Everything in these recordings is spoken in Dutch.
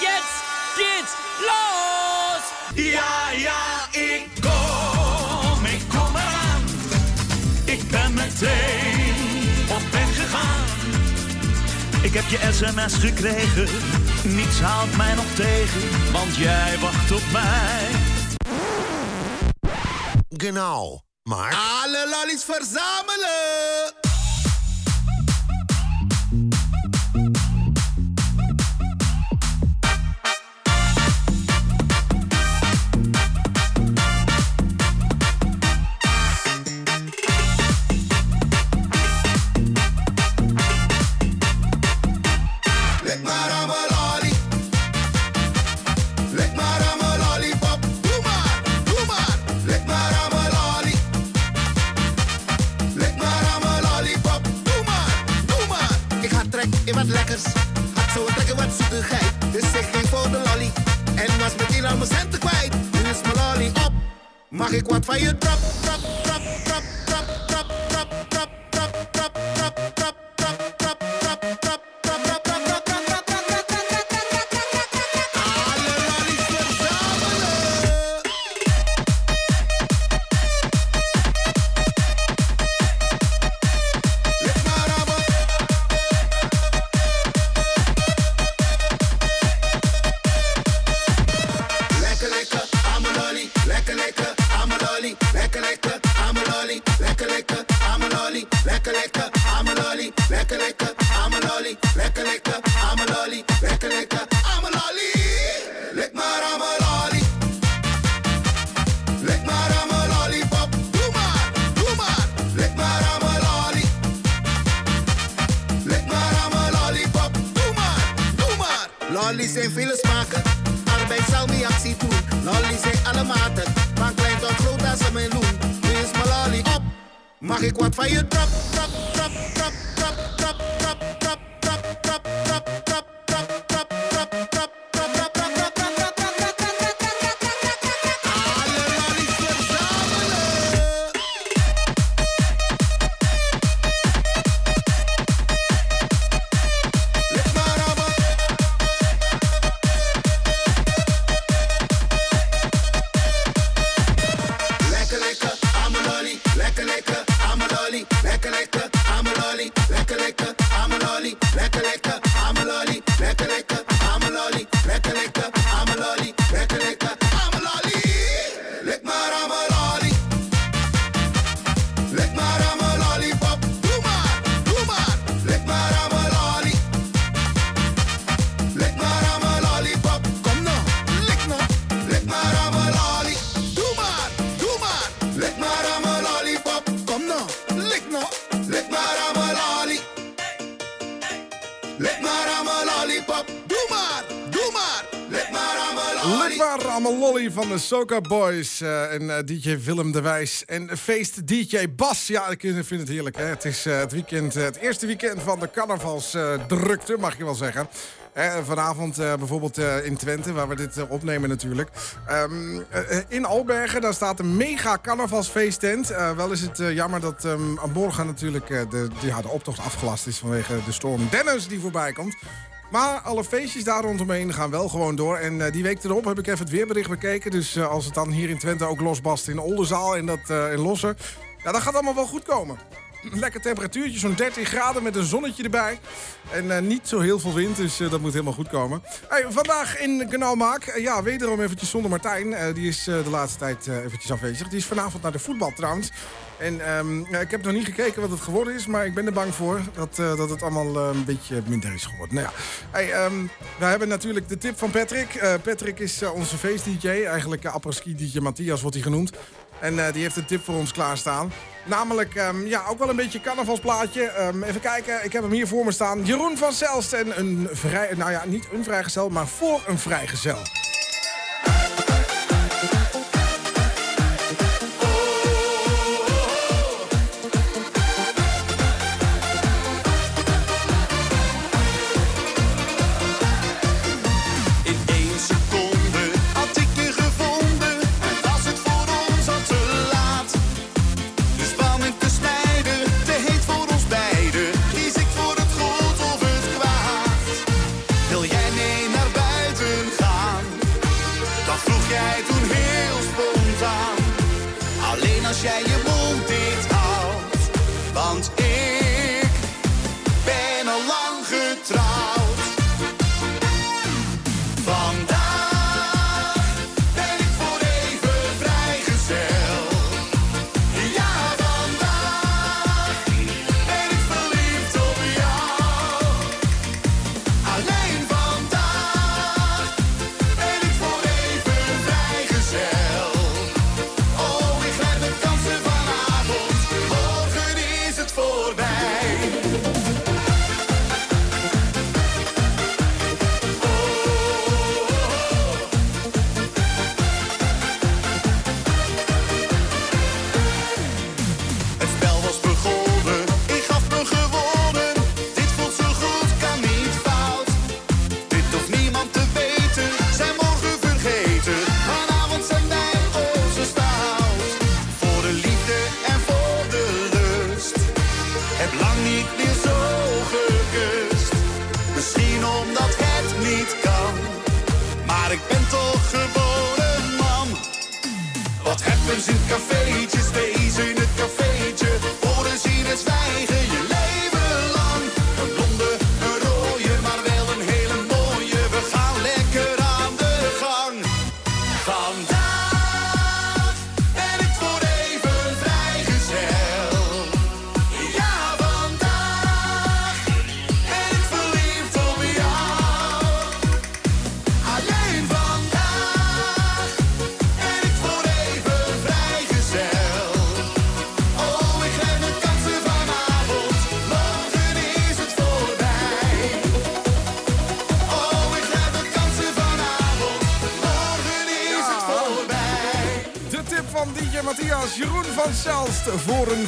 jetzt geht's los! Ja, ja, ik kom, ik kom eraan. Ik ben meteen op weg gegaan. Ik heb je sms gekregen, niets houdt mij nog tegen, want jij wacht op mij. Genau. Maar... Alle lollies verzamelen! Soca Boys eh, en eh, DJ Willem de Wijs en feest DJ Bas. Ja, ik vind het heerlijk. Hè? Het is eh, het weekend, het eerste weekend van de carnavalsdrukte, mag je wel zeggen. Vanavond bijvoorbeeld in Twente, waar we dit opnemen natuurlijk. Ehm, eh, eh, in Albergen, daar staat een mega carnavalsfeesttent. Wel is het jammer dat ehm, morgen natuurlijk de, de optocht afgelast is vanwege de storm Dennis die voorbij komt. Maar alle feestjes daar rondomheen gaan wel gewoon door. En eh, die week erop heb ik even het weerbericht bekeken. Dus eh, als het dan hier in Twente ook losbast in Oldenzaal en dat eh, in Lossen... Ja, dat gaat allemaal wel goed komen. Lekker temperatuurtje, zo'n 13 graden met een zonnetje erbij. En niet zo heel veel wind, dus dat moet helemaal goed komen. Hey, vandaag in Kanaalmaak, ja, wederom eventjes zonder Martijn. Die is de laatste tijd eventjes afwezig. Die is vanavond naar de voetbal trouwens. En ehm, ik heb nog niet gekeken wat het geworden is, maar ik ben er bang voor dat, eh, dat het allemaal eh, een beetje minder is geworden. Nou ja, hey, ehm, we hebben natuurlijk de tip van Patrick. Eh, Patrick is onze feest-dj, eigenlijk uh, apres-ski-dj Matthias wordt hij genoemd. En die heeft een tip voor ons klaarstaan. Namelijk, ehm, ja, ook wel een beetje carnavalsplaatje. Even kijken, ik heb hem hier voor me staan. Jeroen van Zelst en een vrij... Nou ja, niet een vrijgezel, maar voor een vrijgezel.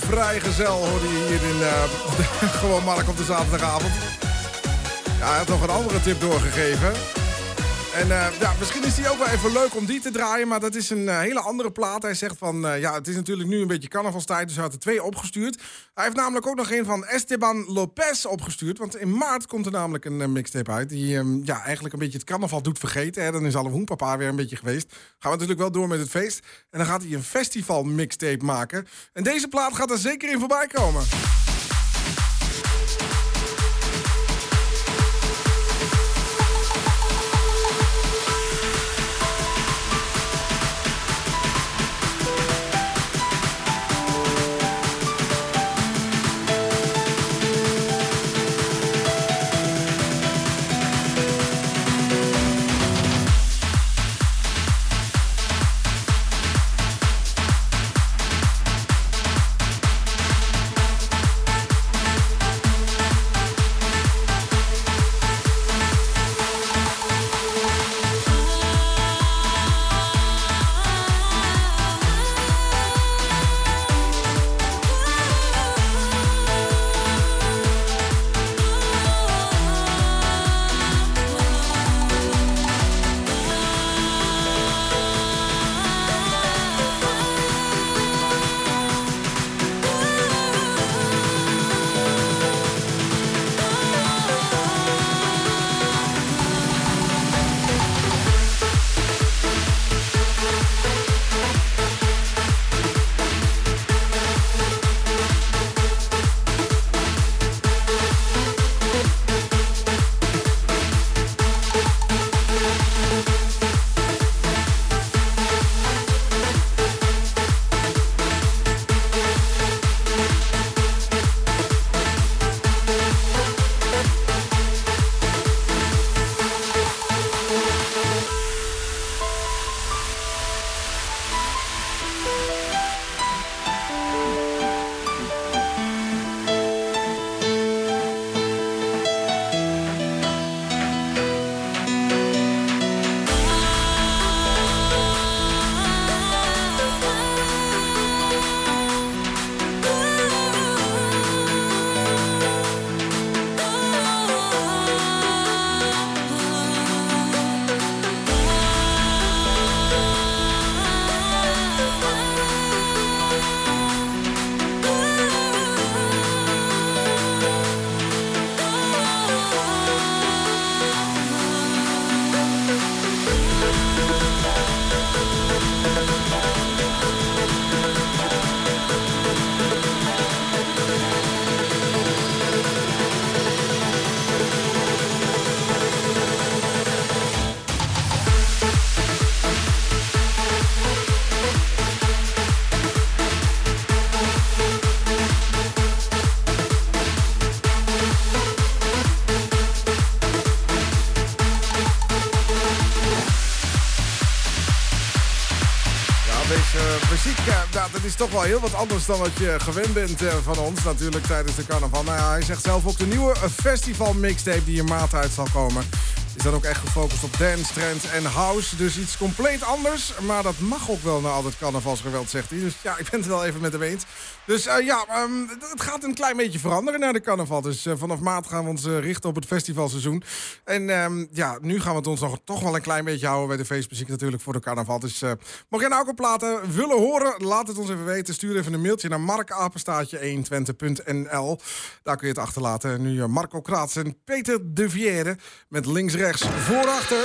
Vrijgezel hoorde je hier in eh, gewoon Mark op de zaterdagavond. Ja, hij had nog een andere tip doorgegeven. En eh, ja, misschien is die ook wel even leuk om die te draaien, maar dat is een eh, hele andere plaat. Hij zegt van, ja, het is natuurlijk nu een beetje carnavalstijd, dus hij had er twee opgestuurd. Hij heeft namelijk ook nog een van Esteban Lopez opgestuurd, want in maart komt er namelijk een eh, mixtape uit die ehm, ja, eigenlijk een beetje het carnaval doet vergeten. Hè. Dan is alle hoenpapa weer een beetje geweest. Gaan we natuurlijk wel door met het feest. En dan gaat hij een festival mixtape maken. En deze plaat gaat er zeker in voorbij komen. is toch wel heel wat anders dan wat je gewend bent eh, van ons natuurlijk tijdens de carnaval. Nou ja, hij zegt zelf ook de nieuwe festival mixtape die in maat uit zal komen. Is dan ook echt gefocust op dance, trends en house. Dus iets compleet anders. Maar dat mag ook wel na al het carnavalsgeweld, zegt hij. Dus ja, ik ben het wel even met de eens. Dus eh, ja, ehm, het gaat een klein beetje veranderen naar de carnaval. Dus eh, vanaf maand gaan we ons eh, richten op het festivalseizoen. En ehm, ja, nu gaan we het ons nog, toch wel een klein beetje houden bij de feestmuziek natuurlijk voor de carnaval. Dus mocht jij nou ook op platen willen horen, laat het ons even weten. Stuur even een mailtje naar markapenstaatje120.nl. Daar kun je het achterlaten. Nu Marco Kraats en Peter de Vierde met links-rechts voor-achter.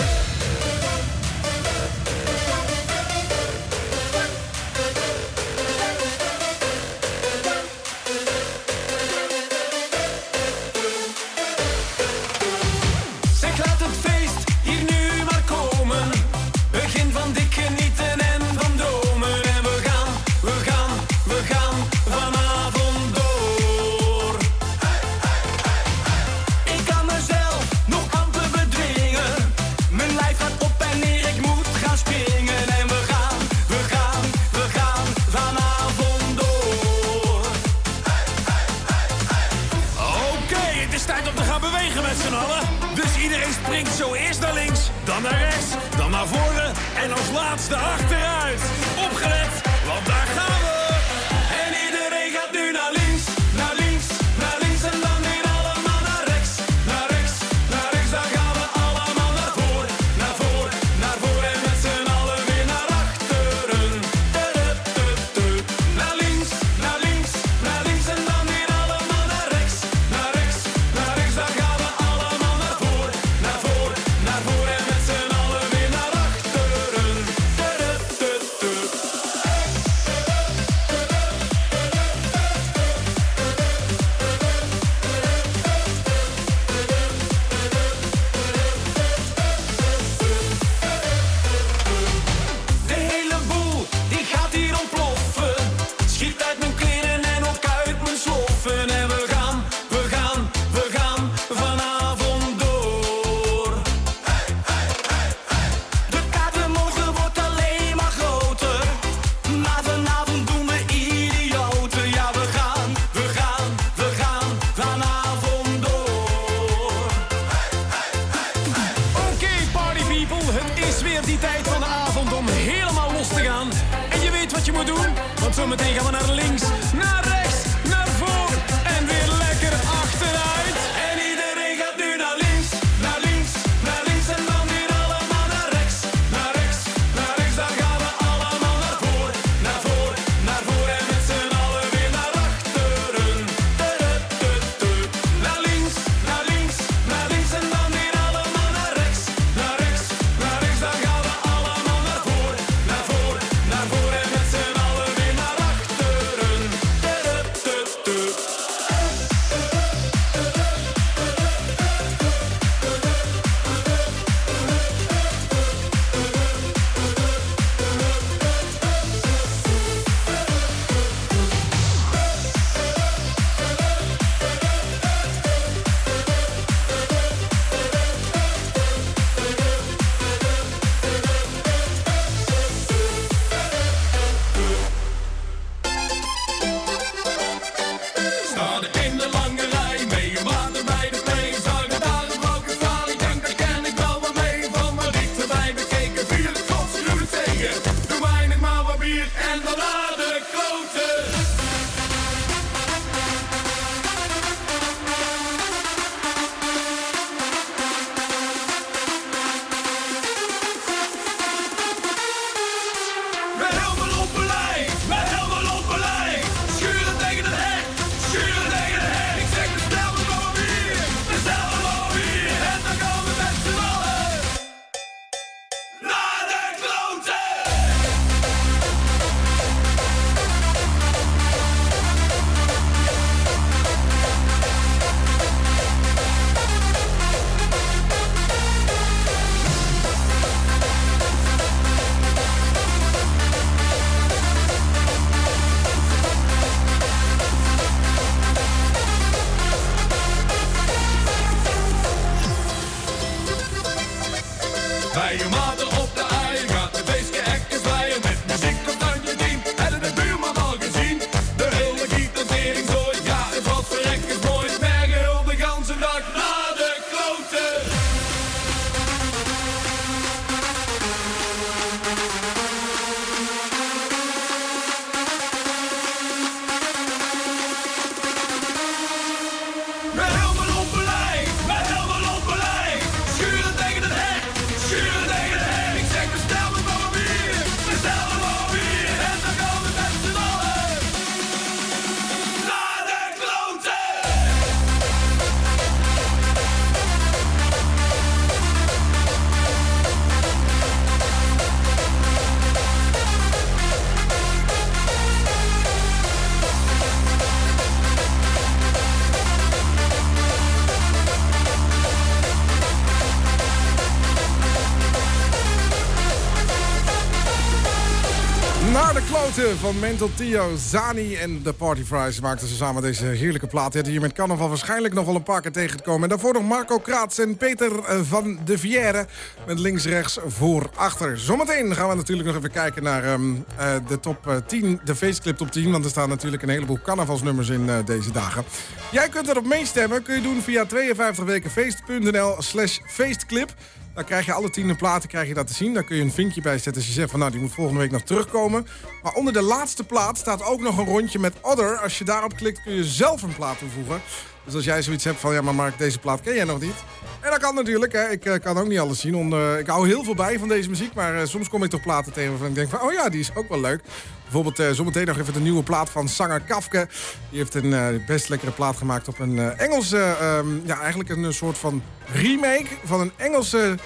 Van Mental Tio, Zani en de Party Fries maakten ze samen deze heerlijke plaat. Die hier met carnaval waarschijnlijk nog wel een paar keer tegengekomen. En daarvoor nog Marco Kraats en Peter eh, van de Vière met links, rechts, voor, achter. Zometeen gaan we natuurlijk nog even kijken naar ehm, eh, de top 10, eh, de feestclip top 10. Want er staan natuurlijk een heleboel carnavalsnummers in deze dagen. Jij kunt erop meestemmen, kun je doen via 52wekenfeest.nl slash feestclip. Dan krijg je alle tien platen krijg je dat te zien. Daar kun je een vinkje bij zetten als je zegt van nou die moet volgende week nog terugkomen. Maar onder de laatste plaat staat ook nog een rondje met Other. Als je daarop klikt kun je zelf een plaat toevoegen. Dus als jij zoiets hebt van ja maar Mark deze plaat ken jij nog niet. En dat kan natuurlijk. Hè. Ik uh, kan ook niet alles zien. ik hou heel veel bij van deze muziek. Maar uh, soms kom ik toch platen tegen waarvan ik denk van... oh ja, die is ook wel leuk. Bijvoorbeeld zometeen nog even de nieuwe plaat van zanger Kafke. Die heeft een best lekkere plaat gemaakt op een Engelse... Um, ja, eigenlijk een soort van remake van een Engelse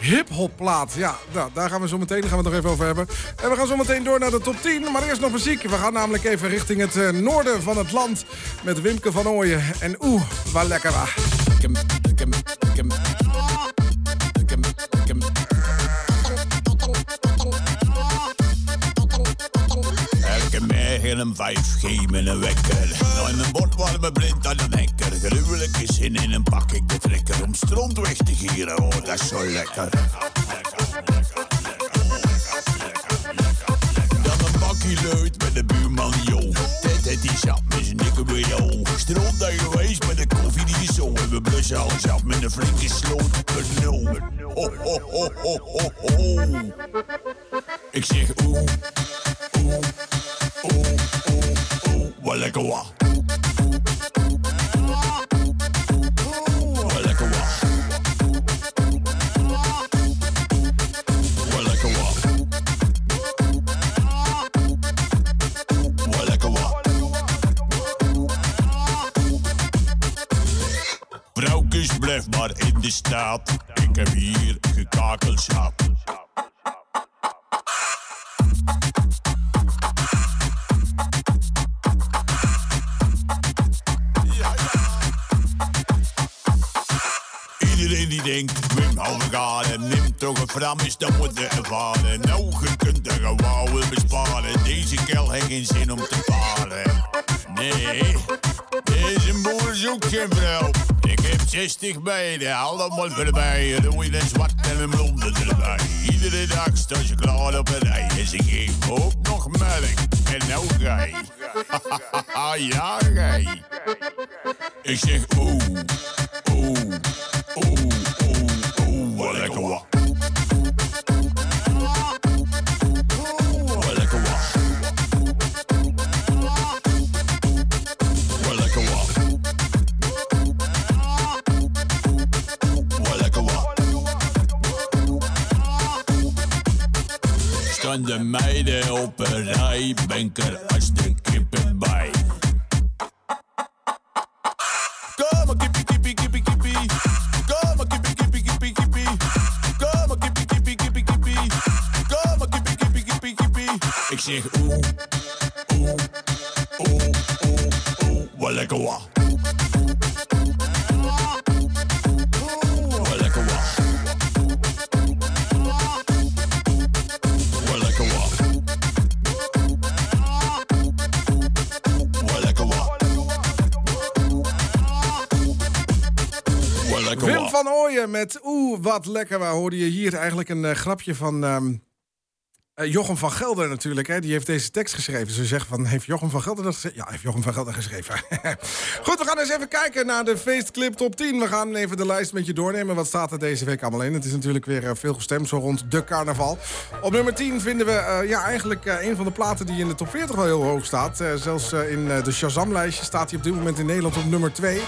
hip-hop plaat. Ja, nou, daar gaan we zo meteen gaan we nog even over hebben. En we gaan zo meteen door naar de top 10. Maar eerst nog muziek. We gaan namelijk even richting het uh, noorden van het land. Met Wimke van Ooyen. En oeh, waar lekker waar. En een 5G met een wekker. Nou, in een bord warme blind aan een hekker. Gruwelijke zin in een pak ik de trekker om stront weg te gieren. Oh, dat is zo lekker. Dan een bakkie luid met de buurman, yo. Ted, die zat met zijn dikke jou. Stront daar geweest met de koffie die zo. En we blussen alles af met een flinke sloot. Met nul. Ho, ho, ho, ho, ho, ho. Ik zeg oeh. Oeh, wa. Wa. Blijf maar in de staat. Ik heb hier. Iedereen denkt, Wim Halvergaren, neemt toch een frammes, dan moet je ervaren. Nou, je kunt er gewoon besparen. Deze kel heeft geen zin om te paren. Nee, deze boer zoekt geen vrouw. Ik heb 60 meiden, allemaal voorbij. Rooi en zwart en een blonde erbij. Iedere dag staan ze klaar op een rij. En ze geven ook nog melk. En nou gij. ja, gij. Ik zeg oeh. Oeh, oeh, Staan de meiden op een rij, ben er als de kippen bij. Kom, kippie, kippie, kippie. Kom, kippie. Ik zeg oeh, oeh, oeh, oeh, oeh, wat lekker wa. Van Ooyen met oeh, wat lekker waar. Hoorde je hier eigenlijk een eh, grapje van... ehm, eh, Jochem van Gelder natuurlijk, hè, die heeft deze tekst geschreven. Ze zeggen van, heeft Jochem van Gelder dat geschreven? Ja, heeft Jochem van Gelder geschreven. Goed, we gaan eens even kijken naar de feestclip top 10. We gaan even de lijst met je doornemen. Wat staat er deze week allemaal in? Het is natuurlijk weer eh, veel gestemd, zo rond de carnaval. Op nummer 10 vinden we ja, eigenlijk een van de platen die in de top 40 wel heel hoog staat. Zelfs in de Shazam-lijstje staat hij op dit moment in Nederland op nummer 2.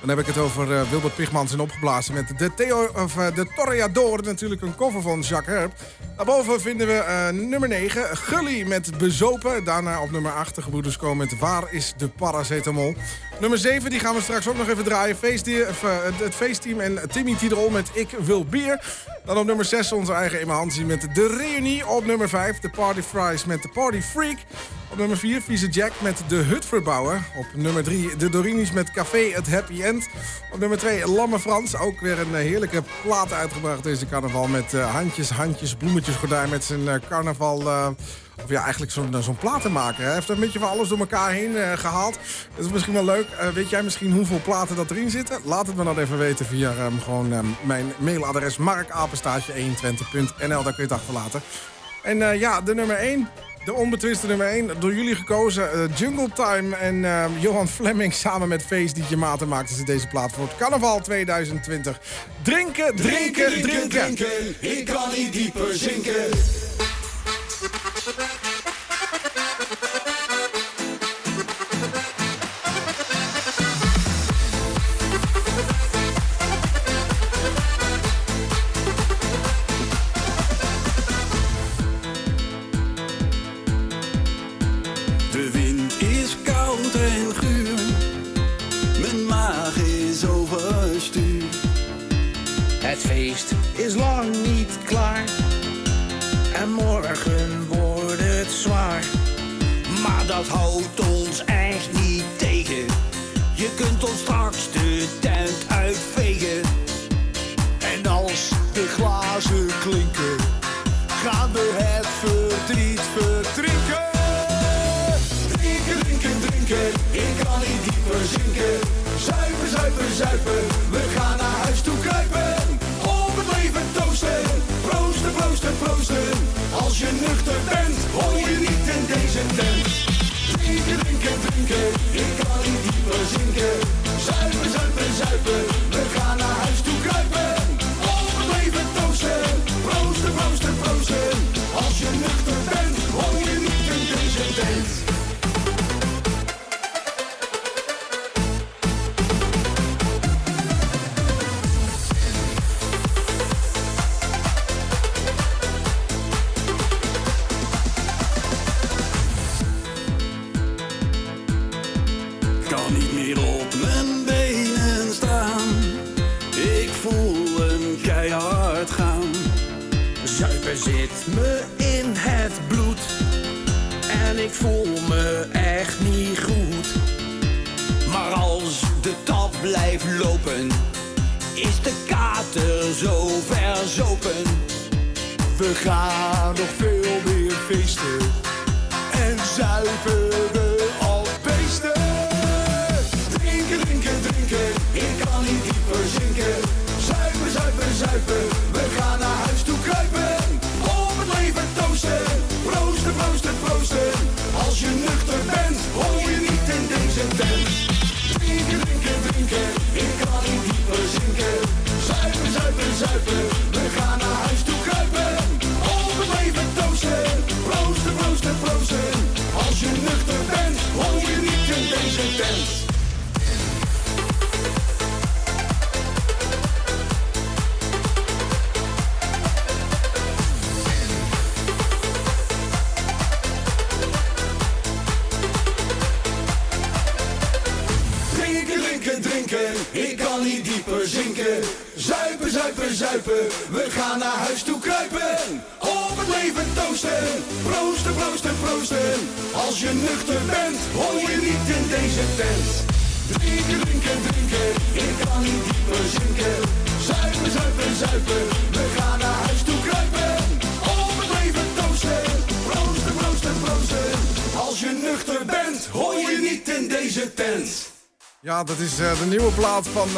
Dan heb ik het over eh, Wilbert Pigmans en opgeblazen met de, Theo, of, eh, de Toreador. Natuurlijk een cover van Jacques Herp. Daarboven vinden we eh, nummer 9, Gully met Bezopen. Daarna op nummer 8, de gebroeders komen met Waar is de paracetamol. Nummer 7, die gaan we straks ook nog even draaien. Feestdier, of, eh, het, feestteam en Timmy Tiderol met Ik wil bier. Dan op nummer 6 onze eigen Emma met De Reunie. Op nummer 5 de Party Fries met De Party Freak. Op nummer 4 Vieze Jack met De Hut verbouwen. Op nummer 3 de Dorinis met Café Het Happy End. Op nummer 2 Lamme Frans. Ook weer een eh, heerlijke plaat uitgebracht deze carnaval. Met eh, handjes, handjes, bloemetjes, gordijn. Met zijn carnaval... eh, Of ja, eigenlijk zo'n zo'n platenmaker. Hij heeft een beetje van alles door elkaar heen eh, gehaald. Dat is misschien wel leuk. Eh, weet jij misschien hoeveel platen dat erin zitten? Laat het me dan even weten via ehm, gewoon ehm, mijn mailadres markapenstaatje120.nl. Daar kun je het achterlaten. En eh, ja, de nummer 1. De onbetwiste nummer 1, door jullie gekozen. eh, Jungle Time en ehm, Johan Fleming samen met Face DJ Maten maakten ze deze plaat voor het carnaval 2020. Drinken, drinken, drinken. Ik kan niet dieper zinken. De wind is koud en guur. Mijn maag is overstuur. Het feest is lang niet klaar. Wordt het zwaar. Maar dat houdt ons echt niet tegen. Je kunt ons straks de tent uitvegen. En als de glazen klinken,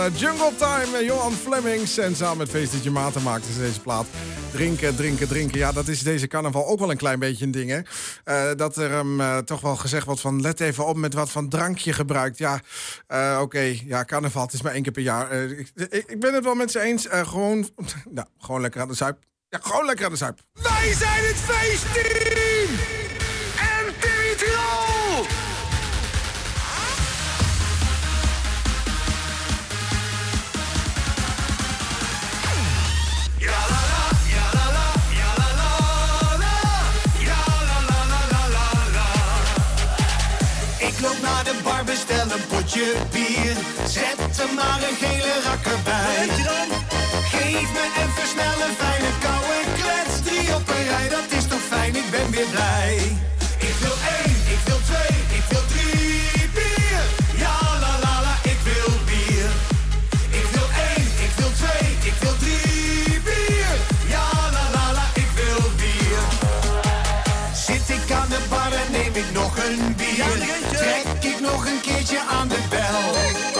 Jungle Time Johan Flemings. En samen met Feestetje Maten maakten ze deze plaat. Drinken, drinken, drinken. Ja, dat is deze carnaval ook wel een klein beetje een ding, hè? Eh, dat er hem eh, toch wel gezegd wordt van... let even op met wat van drank je gebruikt. Ja, eh, oké. Ja, carnaval, het is maar één keer per jaar. Eh, ik, ik, ben het wel met ze eens. Eh, gewoon, nou, gewoon lekker aan de zuip. Ja, gewoon lekker aan de zuip. Wij zijn het feestteam! De bar, bestel een potje bier. Zet er maar een gele rakker bij. Geef me even snel een fijne koude klets. Drie op een rij, dat is toch fijn, ik ben weer blij. Ik wil één, ik wil twee, ik wil drie bier. Ja, la la la, ik wil bier. Ik wil één, ik wil twee, ik wil drie bier. Ja, la la la, ik wil bier. Zit ik nog een keertje aan de bel.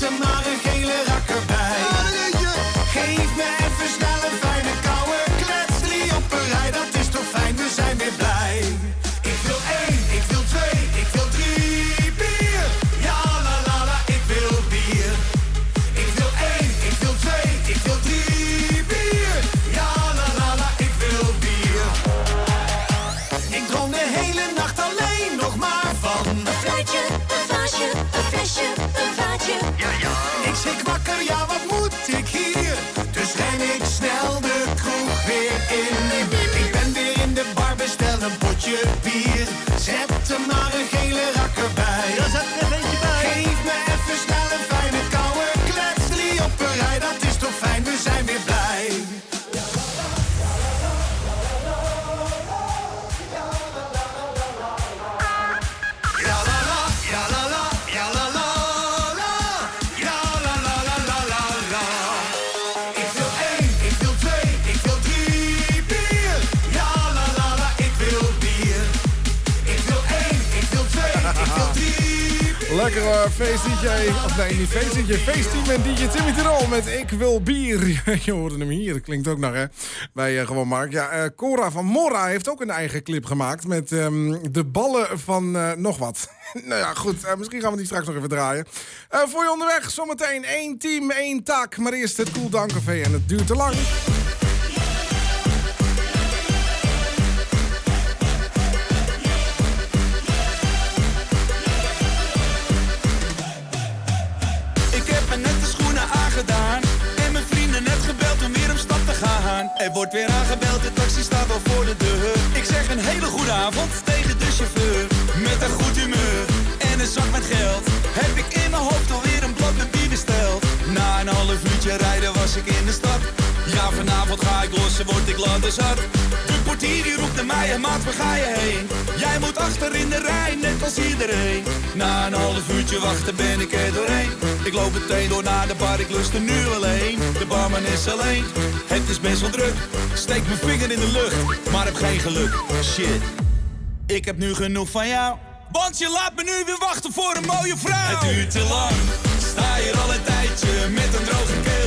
Zet er maar een Lekker feest DJ, of nee, niet feest DJ, feestteam en DJ Timmy Tirol met Ik Wil Bier. Je hoorde hem hier, dat klinkt ook nog hè, bij eh, Gewoon Mark. Ja, eh, Cora van Mora heeft ook een eigen clip gemaakt met ehm, de ballen van eh, nog wat. nou ja, goed, eh, misschien gaan we die straks nog even draaien. Eh, voor je onderweg, zometeen één team, één taak. Maar eerst het Cool Down Café en het duurt te lang. Er wordt weer aangebeld, de taxi staat al voor de deur. Ik zeg een hele goede avond tegen de chauffeur. Met een goed humeur en een zak met geld Heb ik in mijn hoofd alweer een blad met besteld. Na een half uurtje rijden was ik in de stad Ja, vanavond ga ik los en word ik zat. De portier die roept naar mij, en maat, waar ga je heen? Jij moet achter in de rij, net als iedereen. Na een half uurtje wachten ben ik er doorheen. Ik loop meteen door naar de bar, ik lust er nu alleen. De barman is alleen, het is best wel druk. Steek mijn vinger in de lucht, maar heb geen geluk. Shit, ik heb nu genoeg van jou Want je laat me nu weer wachten voor een mooie vrouw. Het duurt te lang, sta hier al een tijdje Met een droge keel,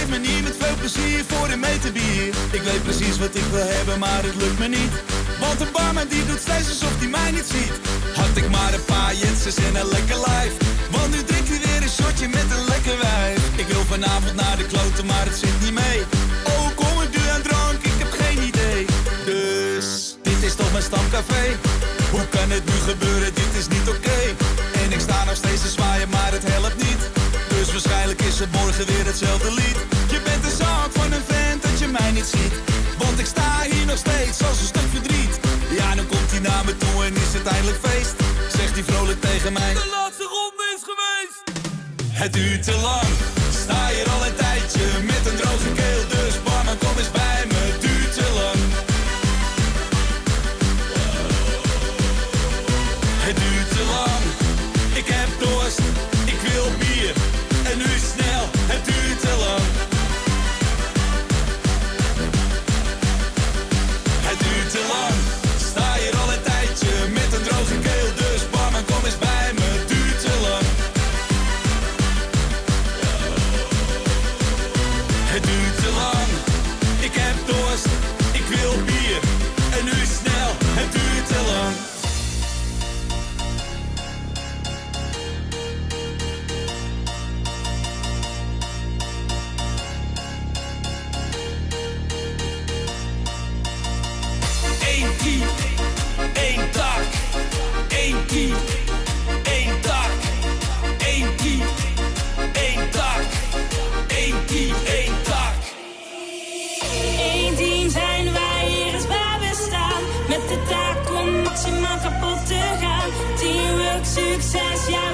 geef me niet met veel plezier voor een meter bier. Ik weet precies wat ik wil hebben, maar het lukt me niet. Want de barman die doet steeds alsof hij mij niet ziet. Had ik maar een paar jetsers en een lekker lijf. Want nu drinkt hij weer een shotje met een lekker wijf. Ik wil vanavond naar de kloten, maar het zit niet mee. Oh, kom ik nu aan drank, ik heb geen idee. Dus, dit is toch mijn stamcafé? Hoe kan het nu gebeuren, dit is niet oké. En ik sta nog steeds te zwaaien, maar het helpt niet. Dus waarschijnlijk is het morgen weer hetzelfde lied. Want ik sta hier nog steeds als een stuk verdriet. Ja, dan komt hij naar me toe en is het eindelijk feest. Zegt hij vrolijk tegen mij. De laatste ronde is geweest. Het duurt te lang, sta hier al te gaan. Teamwork, succes, ja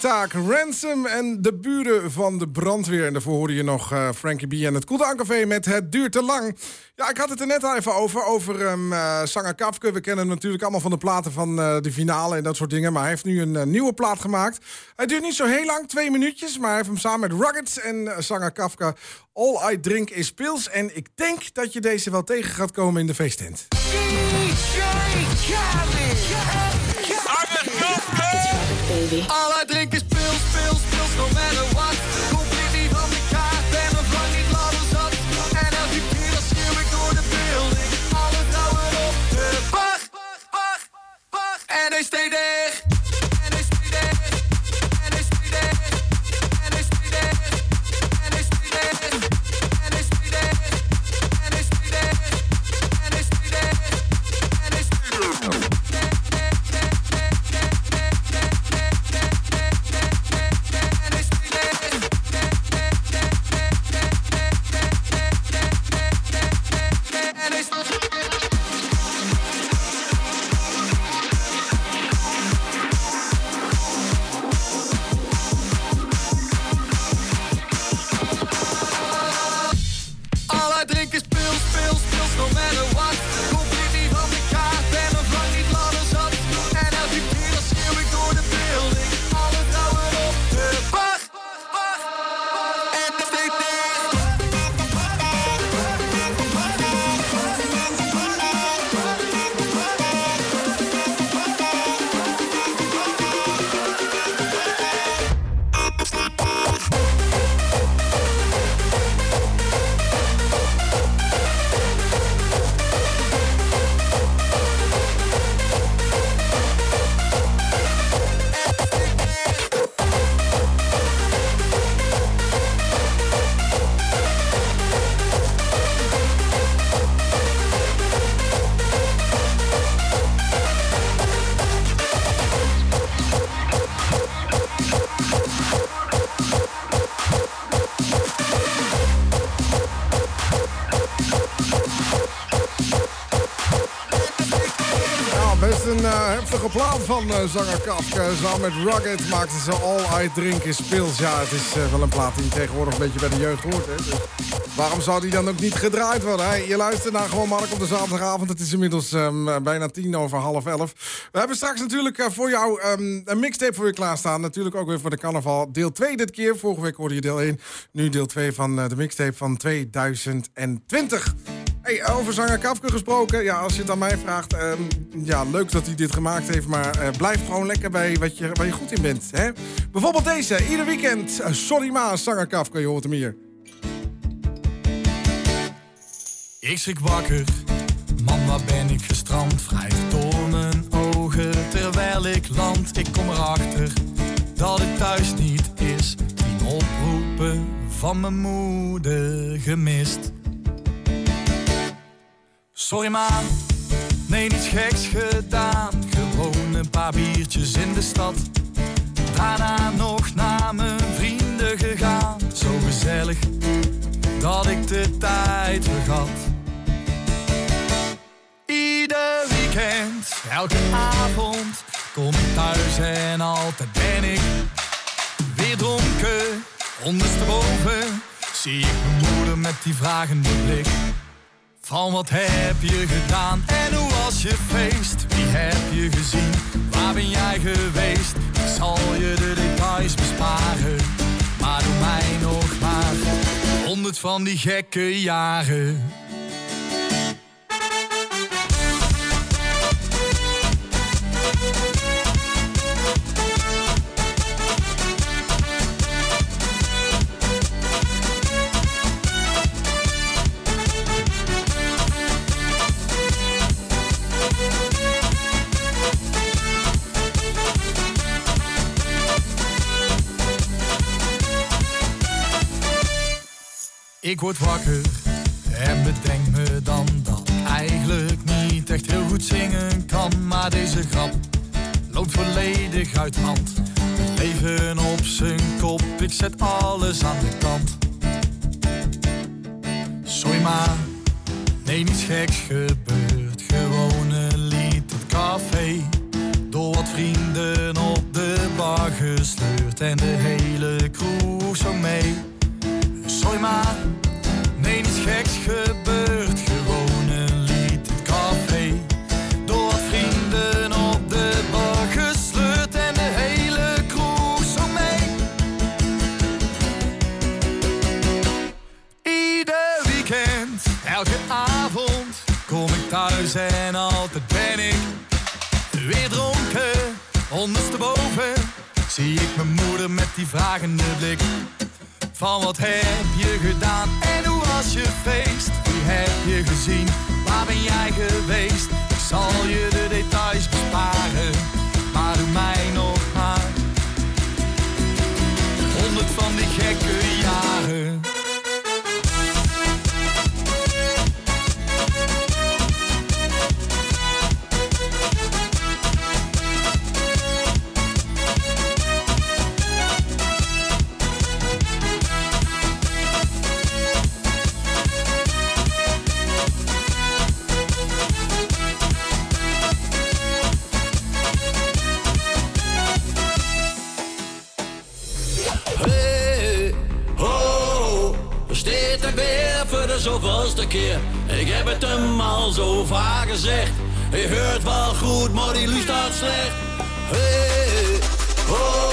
taak. Ransom en de buren van de brandweer. En daarvoor hoorde je nog eh, Frankie B. en het Koelde Café met Het Duurt Te Lang. Ja, ik had het er net al even over, over um, Sanger Kafke. We kennen hem natuurlijk allemaal van de platen van eh, de finale en dat soort dingen. Maar hij heeft nu een eh, nieuwe plaat gemaakt. Hij duurt niet zo heel lang, twee minuutjes. Maar hij heeft hem samen met Ruggets en uh, Sanger Kafka. All I Drink is Pils. En ik denk dat je deze wel tegen gaat komen in de feesttent. All I drink is no matter what. Compleet niet van de kaart, ben nog lang niet langer zat. En elke keer als schreeuw door de building. Alle vrouwen op de bar, bar, bar. En hij van eh, zanger Kafka. Samen met Rugged maakten ze All I Drink is Pills. Ja, het is eh, wel een plaat die tegenwoordig een beetje bij de jeugd hoort. Hè? Dus waarom zou die dan ook niet gedraaid worden? Hè? Je luistert naar gewoon Mark op de zaterdagavond. Het is inmiddels ehm, bijna tien over half elf. We hebben straks natuurlijk eh, voor jou ehm, een mixtape voor je klaarstaan. Natuurlijk ook weer voor de carnaval. Deel 2 dit keer. Vorige week hoorde je deel 1. Nu deel 2 van de mixtape van 2020. Hey, over zanger Kafke gesproken. Ja, als je het aan mij vraagt. ehm, ja, leuk dat hij dit gemaakt heeft. Maar eh, blijf gewoon lekker bij wat je, waar je goed in bent. Hè? Bijvoorbeeld deze. Ieder weekend. eh, Sorry ma, zanger Kafke. Je hoort hem hier. Ik schrik wakker, man waar ben ik gestrand? Wrijf door mijn ogen terwijl ik land. Ik kom erachter dat het thuis niet is. Tien oproepen van mijn moeder gemist. Sorry ma, nee niets geks gedaan. Gewoon een paar biertjes in de stad. Daarna nog naar mijn vrienden gegaan. Zo gezellig dat ik de tijd vergat. Ieder weekend, elke avond kom ik thuis en altijd ben ik weer dronken. Ondersteboven zie ik mijn moeder met die vragende blik. Van wat heb je gedaan en hoe was je feest? Wie heb je gezien? Waar ben jij geweest? Ik zal je de details besparen. Maar doe mij nog maar honderd van die gekke jaren. Ik word wakker en bedenk me dan dat ik eigenlijk niet echt heel goed zingen kan. Maar deze grap loopt volledig uit hand. Leven op zijn kop, ik zet alles aan de kant. Sorry maar, nee niets geks gebeurd. Gewoon een lied op café. Door wat vrienden op de bar gesleurd. En de hele crew zo mee. Sorry maar, nee niets geks gebeurd. Gewoon een lied in het café. Door vrienden op de bar gesleurd. En de hele crew zo mee. Ieder weekend, elke avond kom ik thuis en altijd ben ik weer dronken. Ondersteboven zie ik mijn moeder met die vragende blik. Van wat heb je gedaan en hoe was je feest? Wie heb je gezien? Waar ben jij geweest? Ik zal je de details besparen, maar doe mij nog maar honderd van die gekke jaren. Ik heb het hem al zo vaak gezegd. Je hoort wel goed, maar die luistert slecht. Hey, ho,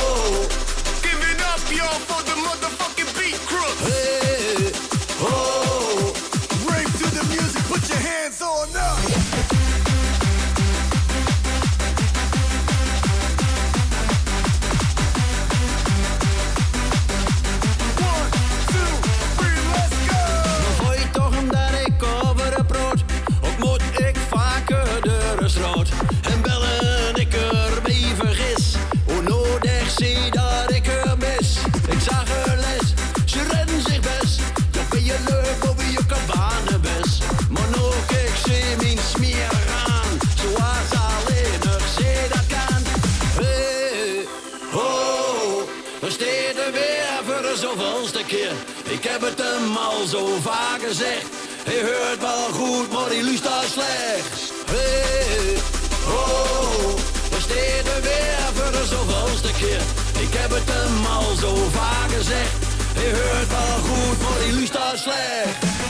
keer Ik heb het hem al zo vaak gezegd Hij hoort wel goed, maar hij luistert slecht Hey, Oh, we steden weer voor de zoveelste keer. Ik heb het hem al zo vaak gezegd. Je hoort wel goed, maar die luistert slecht.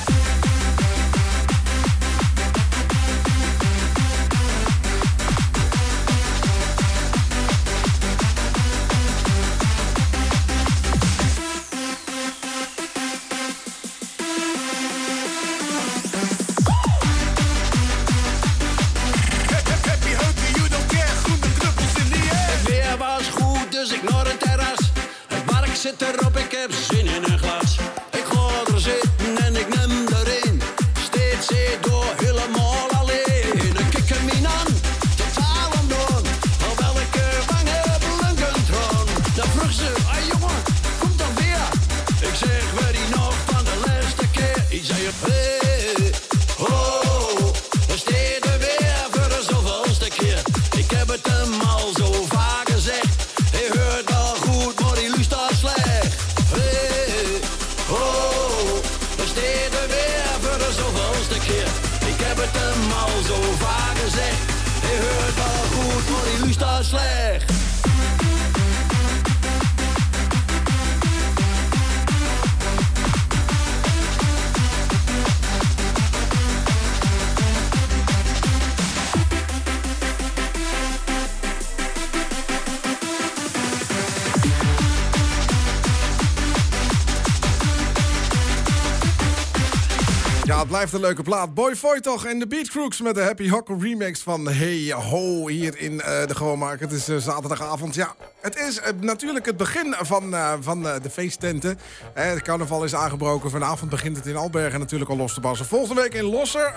Leuke plaat. Boy toch en de Beat Crooks met de Happy Hocker remix van Hey Ho hier in eh, de Gewoonmarkt. Het is eh, zaterdagavond. Ja, het is eh, natuurlijk het begin van, van de feesttenten. Het carnaval is aangebroken. Vanavond begint het in Albergen natuurlijk al los te barsten. Volgende week in Losser,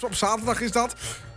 op zaterdag is dat.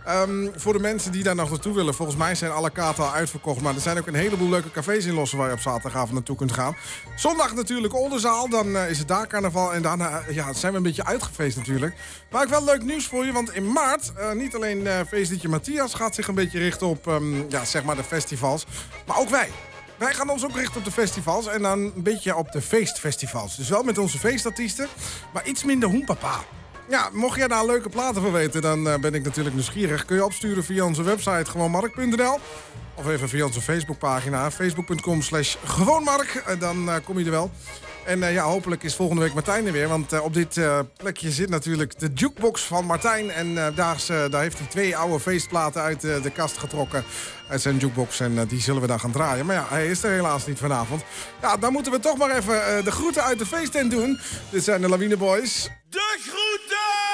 Ehm, voor de mensen die daar nog naartoe willen, volgens mij zijn alle kaarten al uitverkocht. Maar er zijn ook een heleboel leuke cafés in Losser waar je op zaterdagavond naartoe kunt gaan. Zondag natuurlijk Oldenzaal, dan eh, is het daar carnaval. En daarna eh, ja, zijn we een beetje uitgefeest natuurlijk. Maar ook wel leuk nieuws voor je, want in maart, eh, niet alleen eh feestliedje Matthias gaat zich een beetje richten op ehm, ja, zeg maar de festivals. Maar ook wij. Wij gaan ons ook richten op de festivals en dan een beetje op de feestfestivals. Dus wel met onze feestartiesten, maar iets minder hoenpapa. Ja, mocht jij daar leuke platen van weten, dan eh, ben ik natuurlijk nieuwsgierig. Kun je opsturen via onze website gewoonmark.nl of even via onze Facebookpagina, facebook.com slash gewoonmark. Eh, dan eh, kom je er wel. En eh, ja, hopelijk is volgende week Martijn er weer. Want eh, op dit eh, plekje zit natuurlijk de jukebox van Martijn. En daar, is, daar heeft hij twee oude feestplaten uit de kast getrokken. Uit zijn jukebox. En die zullen we dan gaan draaien. Maar ja, hij is er helaas niet vanavond. Ja, dan moeten we toch maar even de groeten uit de feesttent doen. Dit zijn de Lawine Boys. De! Groeten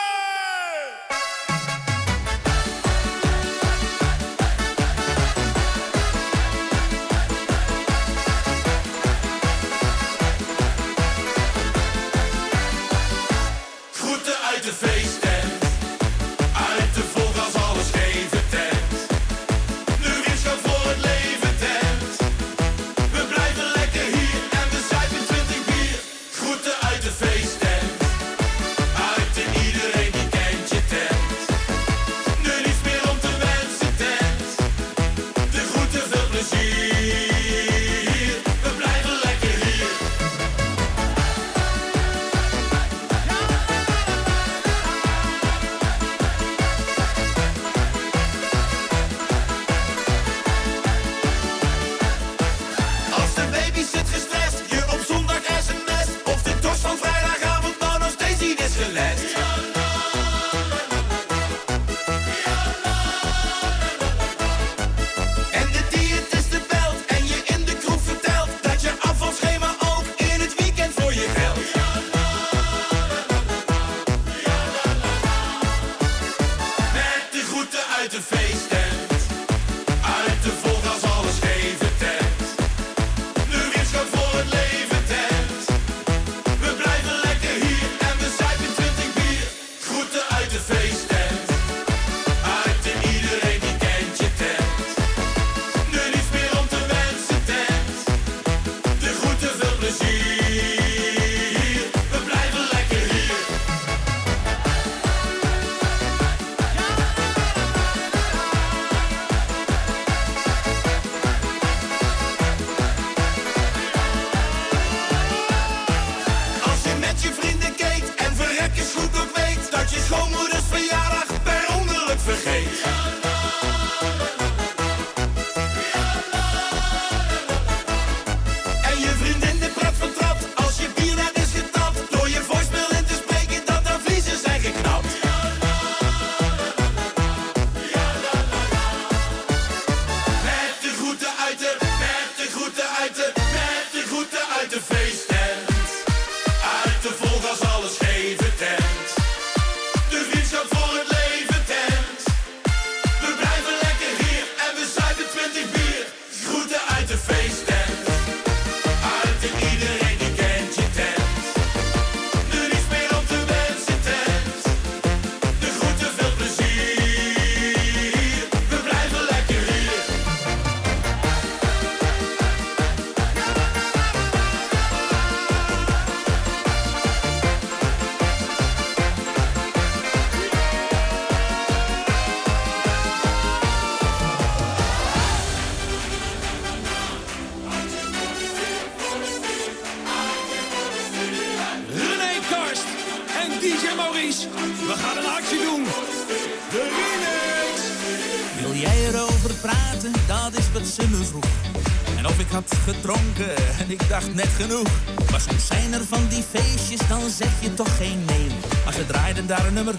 dacht net genoeg. Maar zijn er van die feestjes, dan zeg je toch geen nee. Maar ze draaiden daar een nummer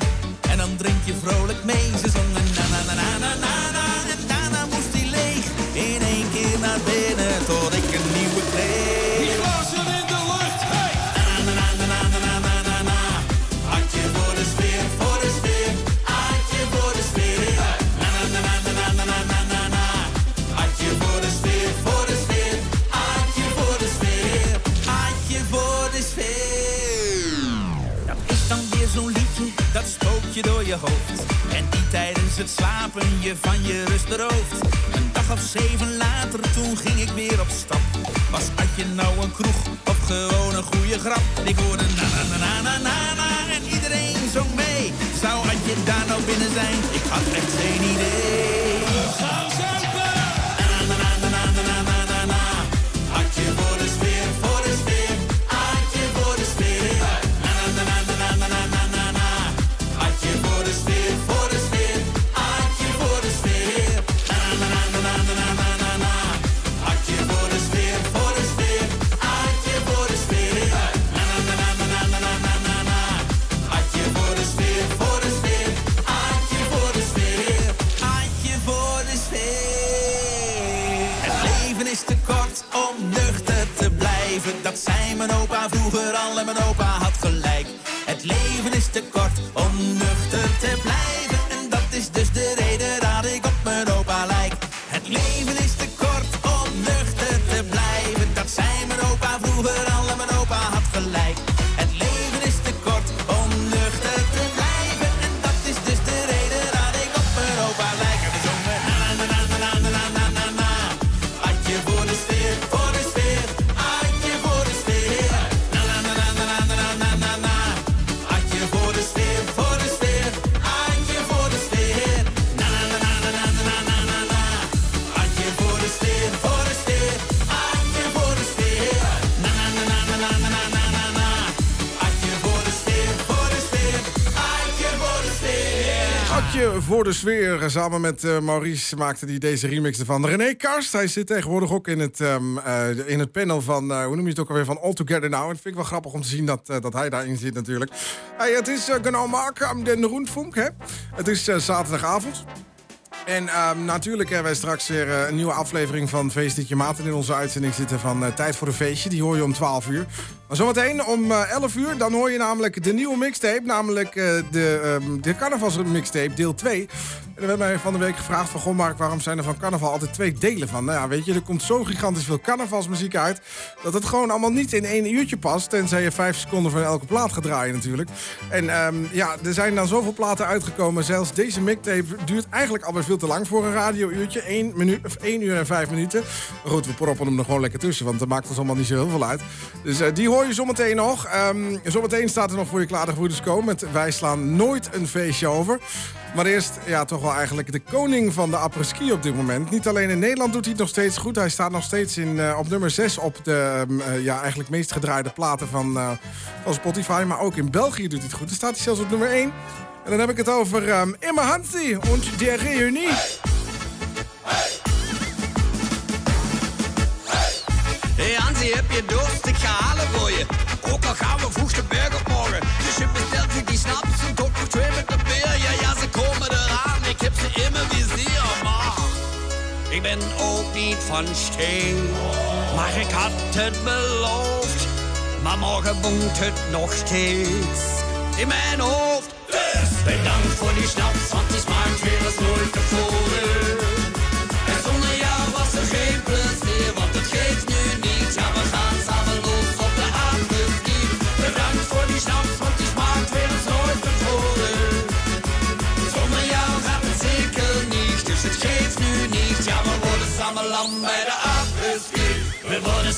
en dan drink je vrolijk mee. Ze zongen na na na na na na Hat een de sfeer. Samen met eh, Maurice maakte hij deze remix ervan. René Karst, hij zit tegenwoordig ook in het, ehm, eh, in het panel van, eh, hoe noem je het ook alweer, van All Together Now. En vind ik wel grappig om te zien dat, eh, dat hij daarin zit natuurlijk. Hey, het is genau Mark am den Rundfunk, hè. Het is eh, zaterdagavond. En ehm, natuurlijk hebben wij straks weer eh, een nieuwe aflevering van Feestetje Maten in onze uitzending zitten van eh, Tijd voor een Feestje. Die hoor je om 12 uur. Maar zometeen om eh, 11 uur, dan hoor je namelijk de nieuwe mixtape. Namelijk eh, de, ehm de carnavals mixtape, deel 2. En er werd mij van de week gevraagd van... Goh Mark, waarom zijn er van carnaval altijd twee delen van? Nou ja, weet je, er komt zo gigantisch veel carnavalsmuziek uit... dat het gewoon allemaal niet in één uurtje past. Tenzij je vijf seconden van elke plaat gaat draaien natuurlijk. En ehm, ja, er zijn dan zoveel platen uitgekomen. Zelfs deze mixtape duurt eigenlijk alweer veel te lang voor een radiouurtje. 1, minuut, of 1 uur en 5 minuten. Goed, we proppen hem er gewoon lekker tussen, want dat maakt ons allemaal niet zo heel veel uit. Dus eh, die hoor je zometeen nog. Ehm, zometeen staat er nog voor je klaar de Komen met Wij slaan nooit een feestje over. Maar eerst, ja, toch wel eigenlijk de koning van de apres-ski op dit moment. Niet alleen in Nederland doet hij het nog steeds goed. Hij staat nog steeds in, eh, op nummer 6 op de ehm, eh, ja, eigenlijk meest gedraaide platen van, eh, van Spotify. Maar ook in België doet hij het goed. Dan staat hij zelfs op nummer 1. En dan heb ik het over ehm Emma Hansi en der Reunie. Hey Hansi, heb je dorst? Ik ga halen voor je. Ook al gaan we vroeg de berg op morgen. Dus je bestelt die snaps en tot nog twee ben ook niet van steen. Maar ik had het beloofd. Morgen woont het nog steeds in mijn hoofd. Dus bedankt voor die snaps, want die smaakt weer als nooit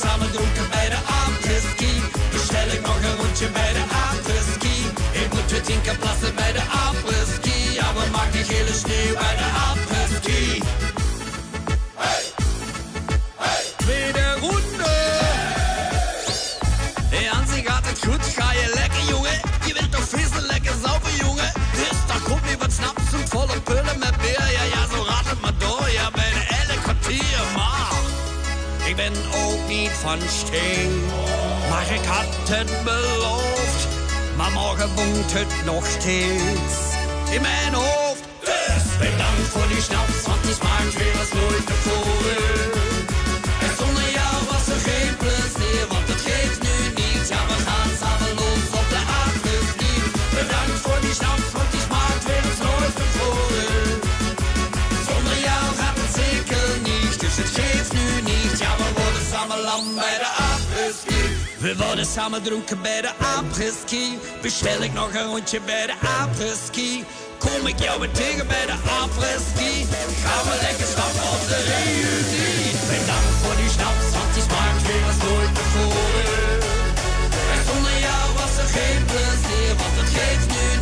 samen dronken bij de apres-ski. Bestel ik nog een rondje bij de apres-ski. Ik moet weer tien keer plassen bij de apres-ski. Ja, we maken gele sneeuw bij de apres-ski. Niet van steen. Maar het beloofd, maar morgen woont het nog steeds in mijn hoofd. Dus bedankt voor die snaps, want die smaakt weer als nooit tevoren. We worden samen dronken bij de apres-ski. Bestel ik nog een rondje bij de apres-ski. Kom ik jou weer tegen bij de apres-ski. Gaan we lekker stappen op de reunie. Bedankt voor die snaps, want die smaakt weer als nooit tevoren. En zonder jou was er geen plezier, want het geeft nu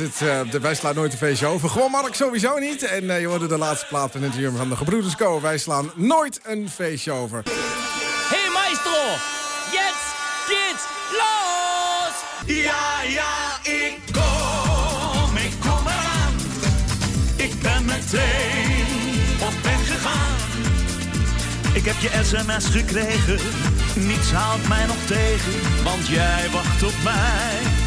Eh, de, wij slaan nooit een feestje over. Gewoon Mark sowieso niet. En eh, je hoorde de laatste plaat in het van de Gebroeders Co. Wij slaan nooit een feestje over. Hey maestro, jetzt geht's los! Ja, ja, ik kom, ik kom eraan. Ik ben meteen op weg gegaan. Ik heb je sms gekregen, niets haalt mij nog tegen, want jij wacht op mij.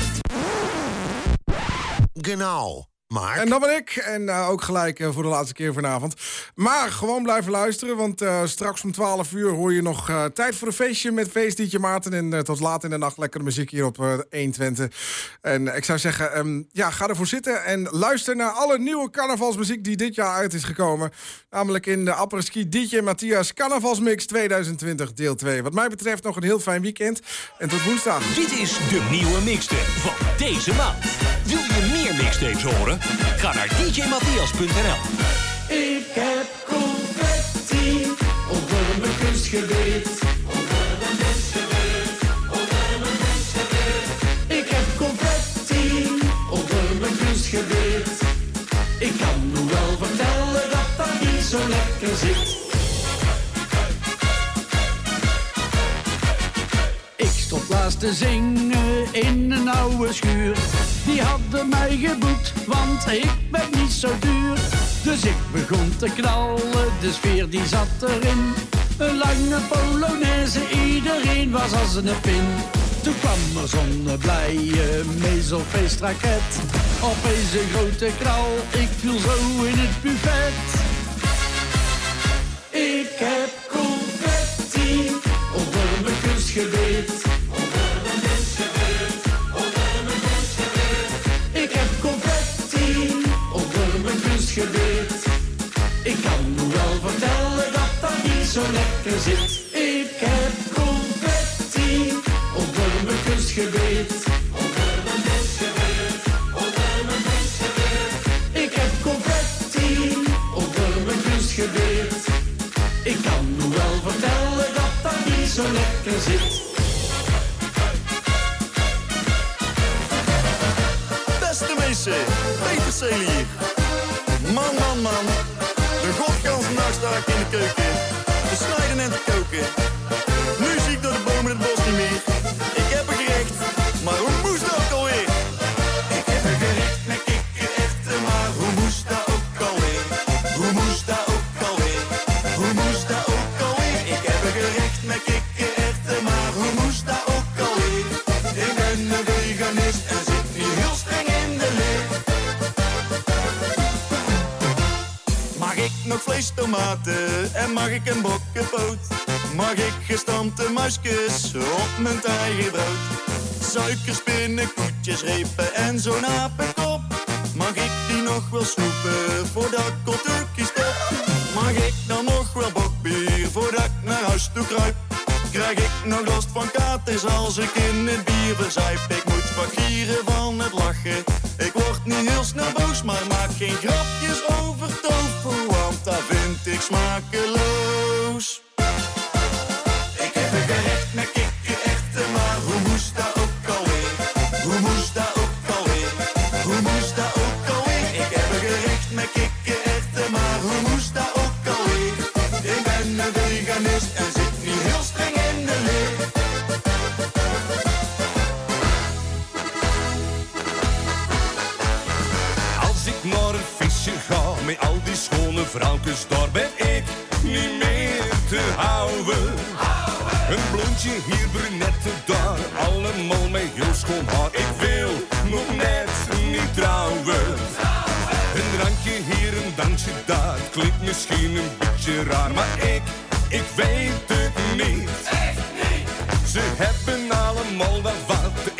Genau. Maar... En dat ben ik. En eh, ook gelijk eh, voor de laatste keer vanavond. Maar gewoon blijven luisteren. Want eh, straks om 12 uur hoor je nog eh, tijd voor een feestje met feestdietje Maarten. En tot laat in de nacht lekkere muziek hier op eh 120. En ik zou zeggen, ehm, ja, ga ervoor zitten. En luister naar alle nieuwe carnavalsmuziek die dit jaar uit is gekomen. Namelijk in de Apres-Ski DJ Matthias Carnavalsmix 2020 deel 2. Wat mij betreft nog een heel fijn weekend. En tot woensdag. Dit is de nieuwe mixtape van deze maand. Wil je meer mixtapes horen? Ga naar djmatthias.nl. Ik heb confetti onder mijn kunstgebied. Ik heb confetti onder mijn kunstgebied. Ik kan nu wel vertellen dat dat niet zo lekker zit. Te zingen in een oude schuur. Die hadden mij geboekt, want ik ben niet zo duur. Dus ik begon te knallen, de sfeer die zat erin. Een lange polonaise, iedereen was als een pin. Toen kwam er zo'n blije mezelfeestraket. Opeens een grote knal, ik viel zo in het buffet. Ik heb confetti onder mijn. Ik Ik kan nu wel vertellen dat dat niet zo lekker zit. Ik heb confetti onder mijn kunstgebied. Ik heb confetti onder mijn kunstgebied. Ik kan nu wel vertellen dat dat niet zo lekker zit. Beste mensen, Peter hier. Man, man, man. Sta ik in de keuken. Te snijden en te koken. Nu zie ik door de vlees, tomaten en mag ik een bokkenpoot? Mag ik gestampte muisjes op mijn tijgerbrood? Suikerspinnen, koetjes, repen en zo'n apenkop? Mag ik die nog wel snoepen voordat ik stop? Mag ik dan nog wel bokbier voordat ik naar huis toe kruip? Krijg ik nog last van katers als ik in het bier verzuip? Ik moet wat gieren van het lachen. Ik word niet heel snel boos, maar maak geen grapjes over tofu, dat vind ik smakeloos. Ik heb een gerecht met kikkererwten, daar ben ik niet meer te houden. Een blondje hier, brunette daar, allemaal met heel schoon haar. Ik wil nog net niet trouwen. Een drankje hier, een dansje daar, klinkt misschien een beetje raar, maar ik, ik weet het niet. Ze hebben allemaal wel wat,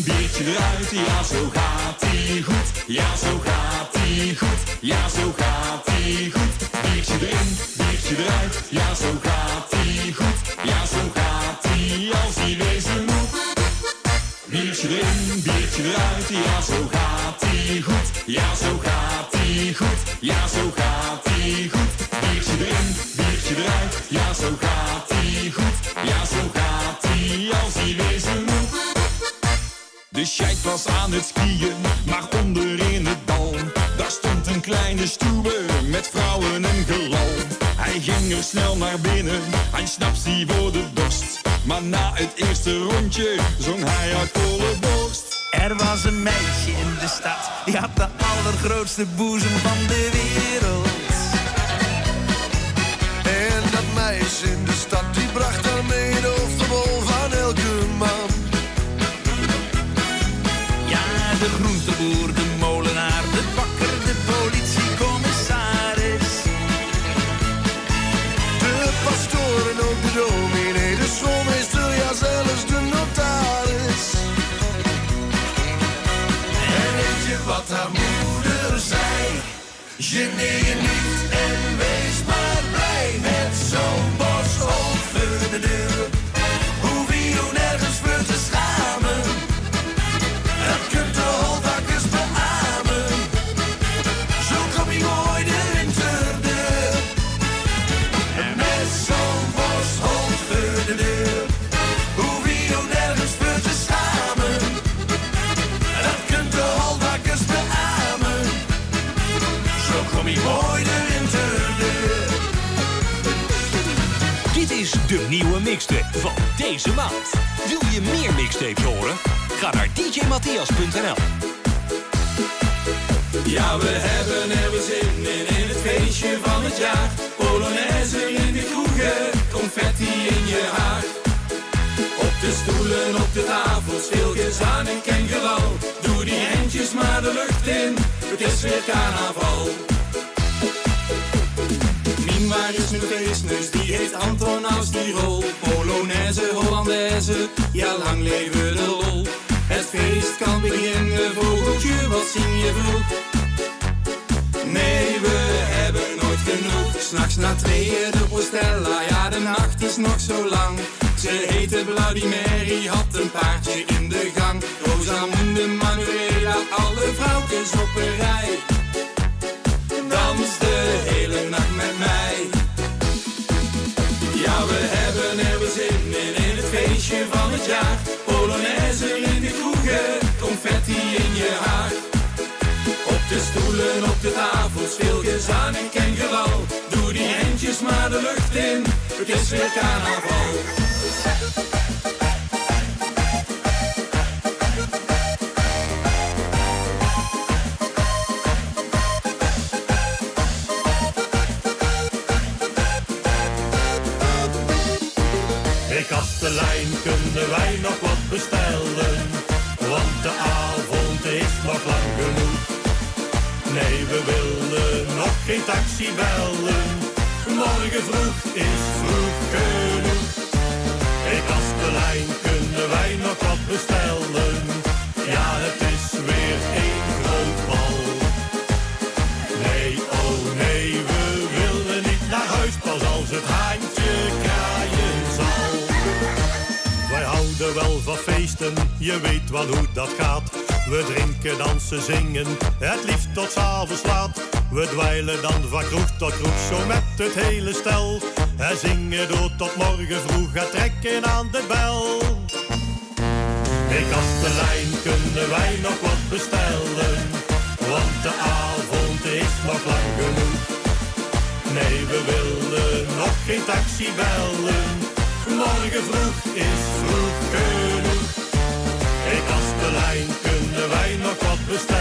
erin, biertje eruit, ja zo gaat je niet wees de nieuwe mixtape van deze maand. Wil je meer mixtapes horen? Ga naar djmatthias.nl. Ja, we hebben er weer zin in, in het feestje van het jaar. Polonaise in de kroegen, confetti in je haar. Op de stoelen, op de tafels, veel gezang en kengelal. Doe die handjes maar de lucht in, het is weer carnaval. Is nu feestneus? Die heeft Anton als die rol. Polonaise, Hollandaise, ja lang leven de lol. Het feest kan beginnen, vogeltje, wat zing je vroeg? Nee, we hebben nooit genoeg. S'nachts na tweeën de postella, ja de nacht is nog zo lang. Ze heette Bloody Mary, had een paardje in de gang. Rosamunde, Manuela, alle vrouwtjes op een rij. Dans feestje van het jaar. Polonaise in de kroegen, confetti in je haar. Op de stoelen, op de tafels, veel gezang en kengelal. Doe die handjes maar de lucht in, het is weer carnaval. Kunnen wij nog wat bestellen? Want de avond is nog lang genoeg. Nee, we willen nog geen taxi bellen. Morgen vroeg is vroeg genoeg. Hey kastelein, kunnen wij nog wat bestellen? Je weet wel hoe dat gaat. We drinken, dansen, zingen, het liefst tot 's avonds laat. We dweilen dan van kroeg tot kroeg, zo met het hele stel. En zingen door tot morgen vroeg, en trekken aan de bel. Hey kastelein, kunnen wij nog wat bestellen? Want de avond is nog lang genoeg. Nee, we willen nog geen taxi bellen. Morgen vroeg is vroeg Hey kastelein, kunnen wij nog wat bestellen?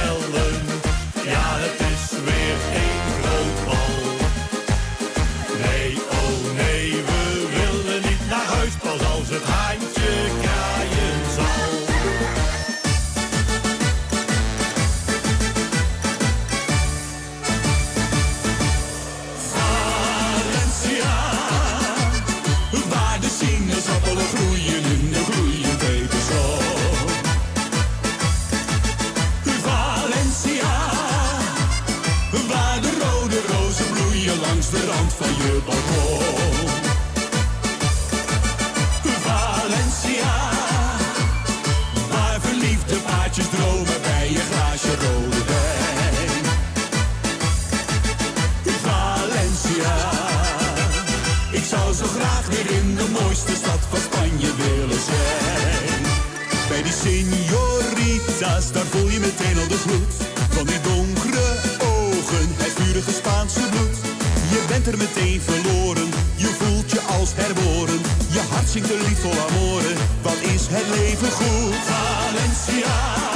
Daar voel je meteen al de gloed van die donkere ogen, het vurige Spaanse bloed. Je bent er meteen verloren, je voelt je als herboren. Je hart zingt een lied vol amoren, wat is het leven goed? Valencia,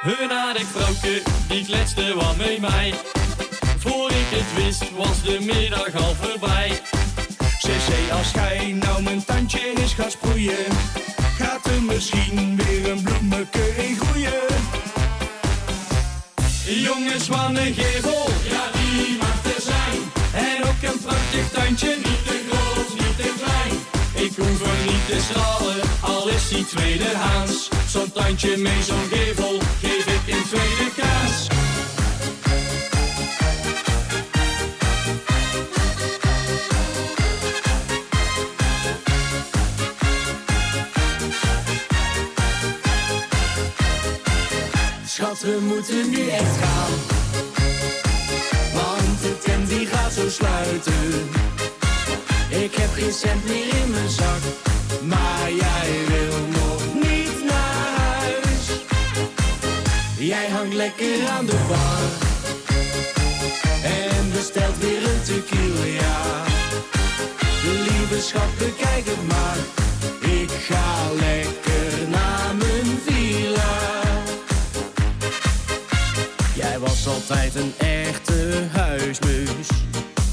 Hun aardig vrouwke, die kletste wat met mij. Voor ik het wist, was de middag al voorbij. Zei, als gij nou mijn tandje eens gaat sproeien, gaat er misschien weer een bloemeke in groeien. Jongens van een gevel, ja die mag er zijn. En ook een prachtig tandje, niet te groot, niet te klein. Ik hoef er niet te stralen, al is die tweedehands. Zo'n tandje met zo'n gevel, in tweede kaas. Schat, we moeten nu echt gaan. Want de tent die gaat zo sluiten. Ik heb geen cent meer in mijn zak. Maar jij wil hangt lekker aan de bar. En bestelt weer een tequila. Lieve schat, bekijk het maar. Ik ga lekker naar mijn villa. Jij was altijd een echte huismus.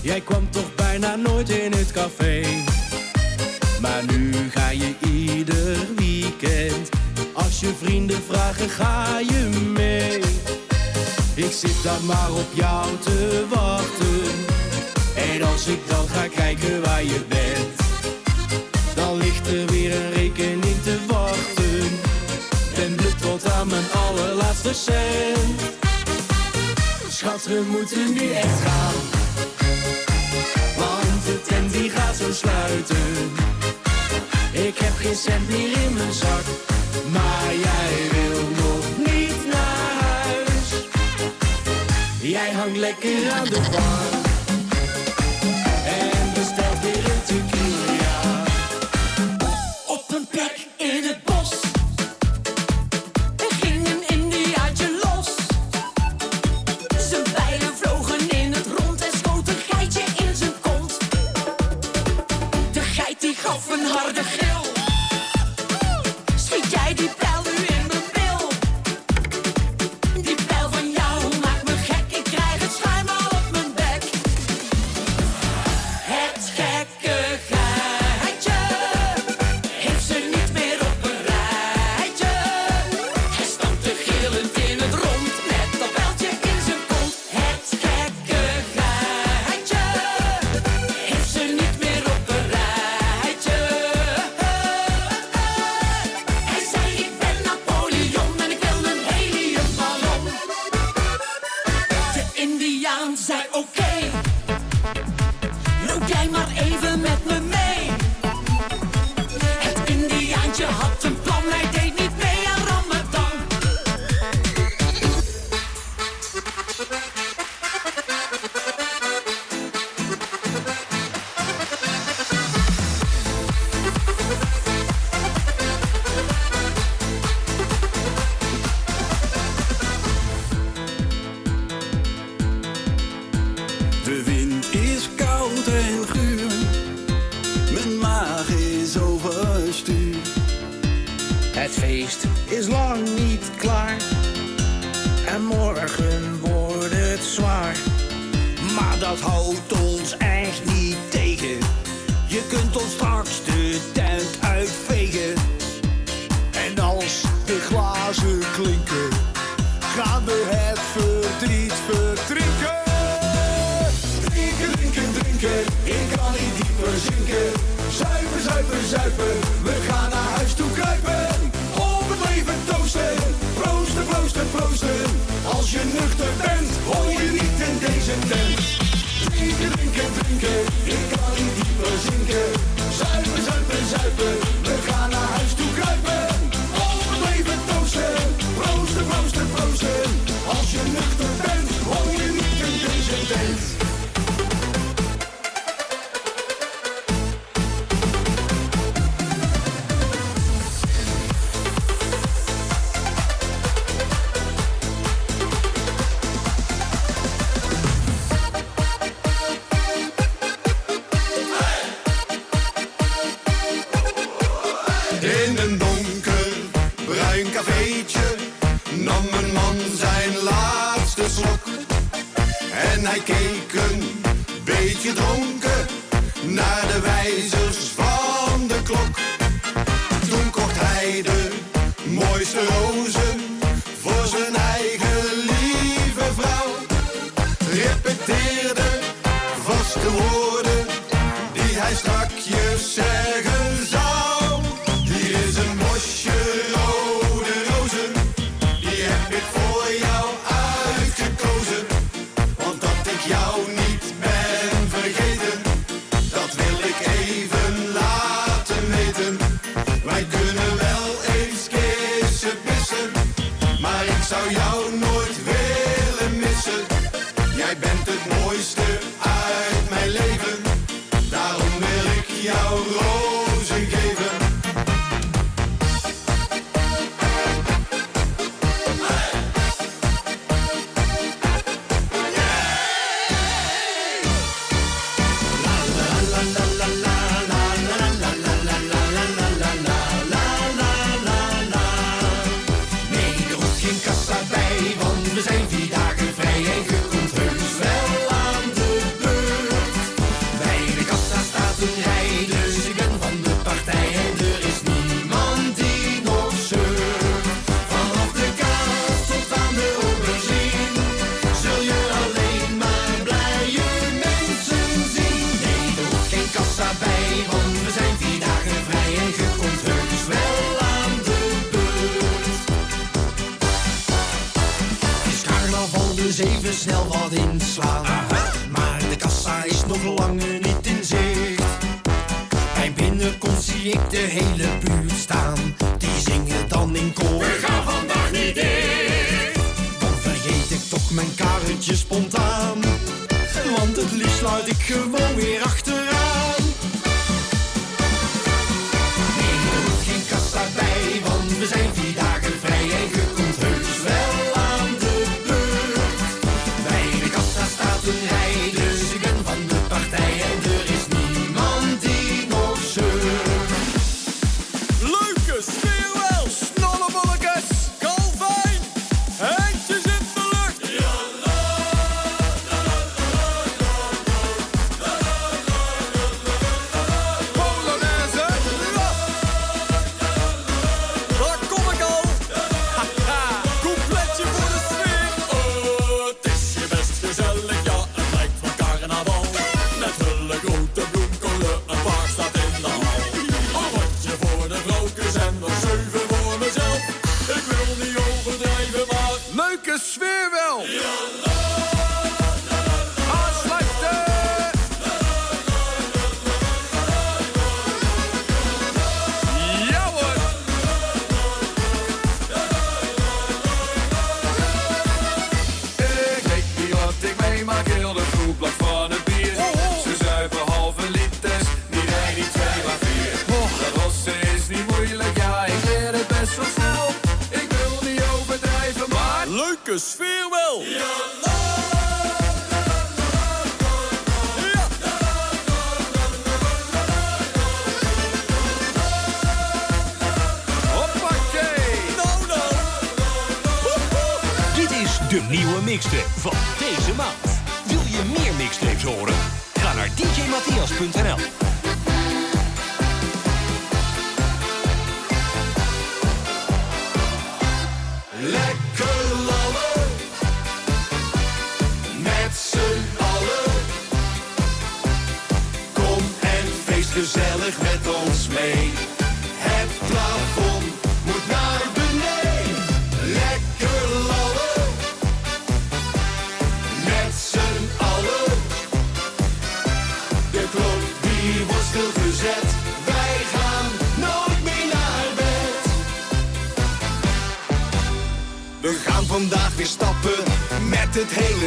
Jij kwam toch bijna nooit in het café. Als je vrienden vragen, ga je mee. Ik zit dan maar op jou te wachten. En als ik dan ga kijken waar je bent, dan ligt er weer een rekening te wachten. Ben blut tot aan mijn allerlaatste cent. Schat, we moeten nu echt gaan. Want de tent die gaat zo sluiten. Ik heb geen cent meer in mijn zak. Maar jij wil nog niet naar huis. Jij hangt lekker aan de bar.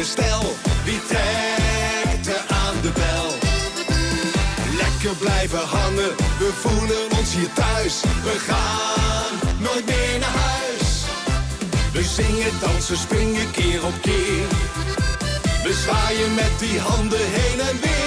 Stel, stijl? Wie trekt er aan de bel? Lekker blijven hangen, we voelen ons hier thuis. We gaan nooit meer naar huis. We zingen, dansen, springen keer op keer. We zwaaien met die handen heen en weer.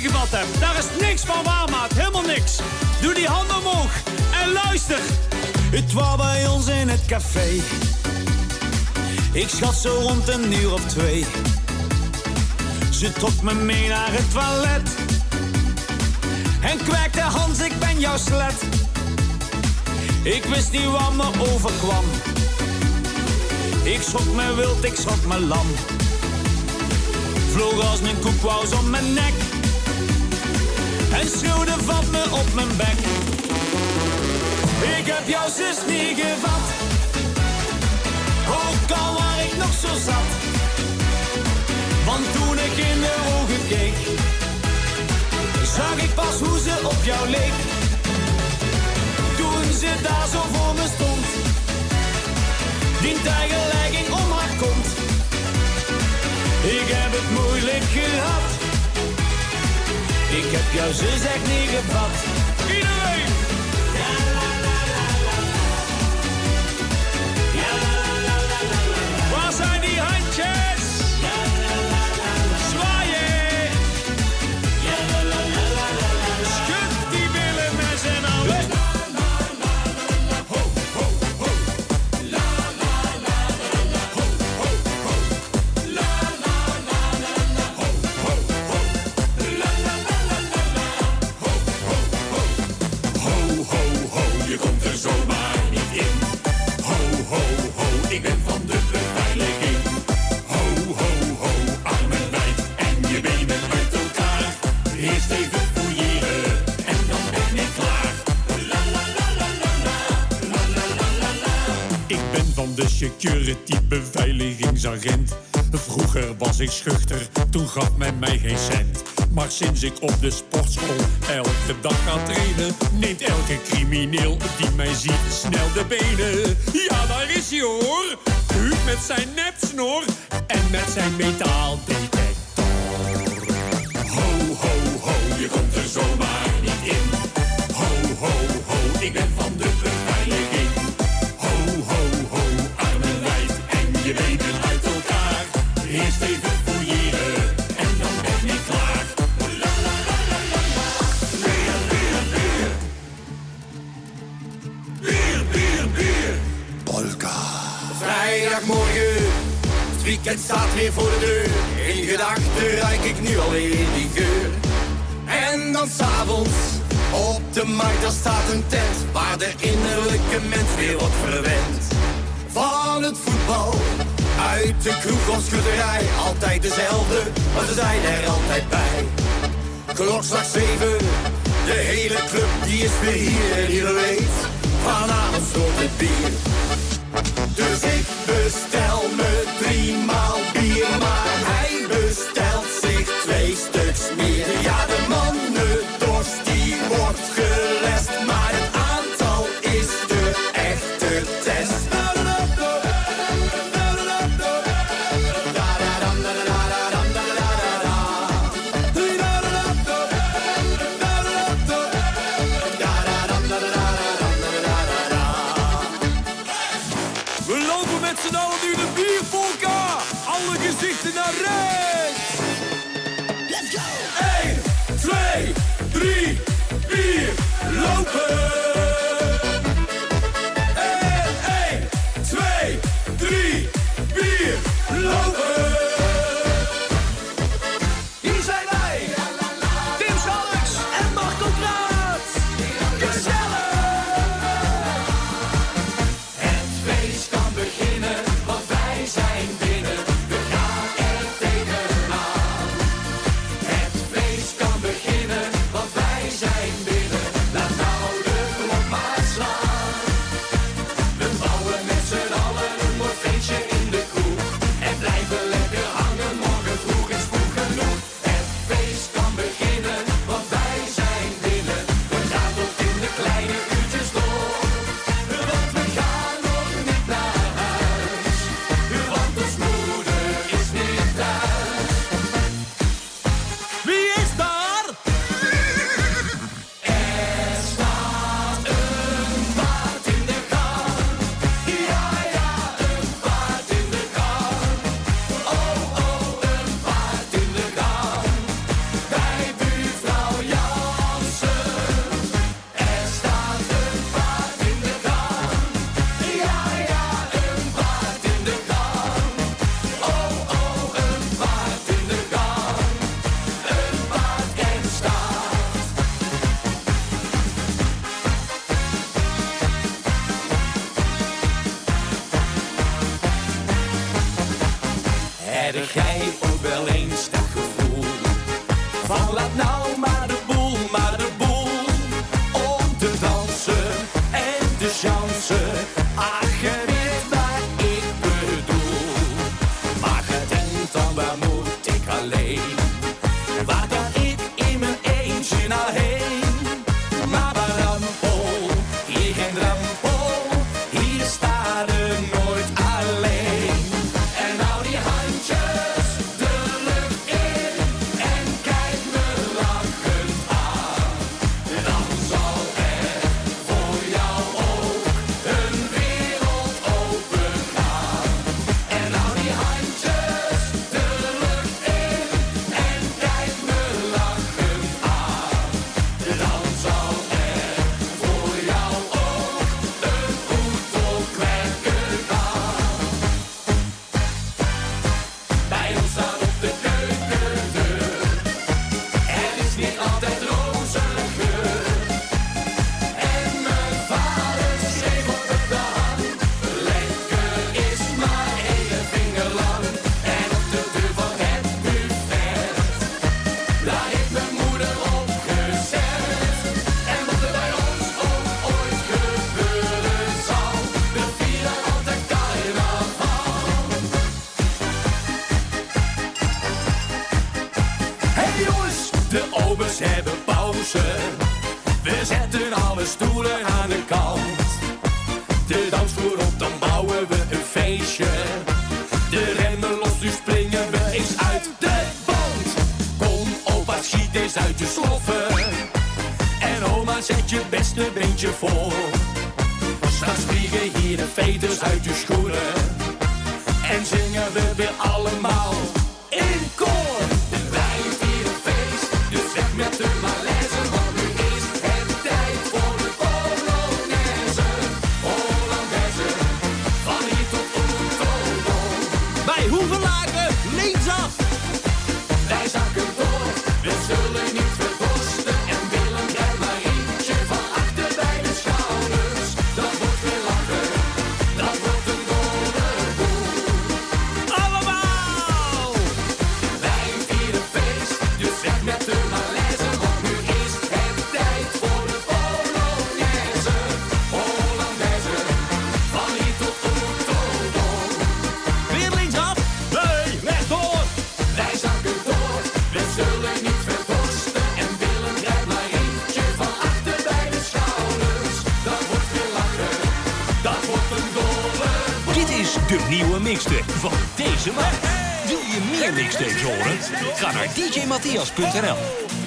gevat. Daar is niks van waarmaat. Helemaal niks. Doe die hand omhoog en luister. Het was bij ons in het café. Ik schat zo rond een uur of twee. Ze trok me mee naar het toilet. En kwekte Hans, ik ben jouw slet. Ik wist niet wat me overkwam. Ik schrok me wild, ik schrok me lam. Vloog als een koekwous om mijn nek. En schreeuwde van me op mijn bek. Ik heb jouw zus niet gevat. Ook al waar ik nog zo zat. Want toen ik in de ogen keek, zag ik pas hoe ze op jou leek. Toen ze daar zo voor me stond, die tijgerlegging om haar kont. Ik heb het moeilijk gehad. Ik heb jouw zus echt niet gevat. Mij geen cent. Maar sinds ik op de sportschool elke dag ga trainen, neemt elke crimineel die mij ziet snel de benen. Ja, daar is hij hoor. Huub met zijn nepsnor en met zijn metaaldetector. Op de markt, daar staat een tent. Waar de innerlijke mens weer wordt verwend. Van het voetbal, uit de kroeg of schutterij. Altijd dezelfde, maar ze zijn er altijd bij. Klokslag 7, de hele club die is weer hier. En ieder weet, vanavond stort het bier. Dus ik bestel me driemaal bier, Stuhlen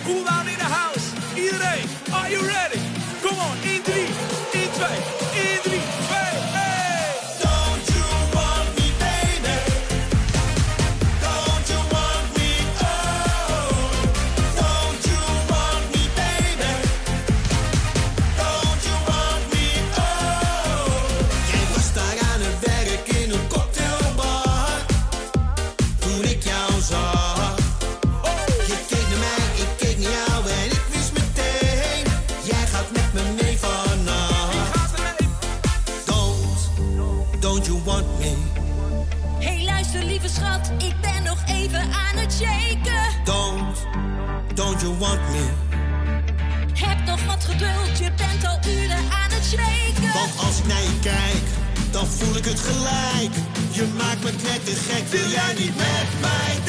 Cool down in the house. Iedereen, are you ready? Come on, in 3, in 2, Je maakt me net te gek, wil jij niet met mij?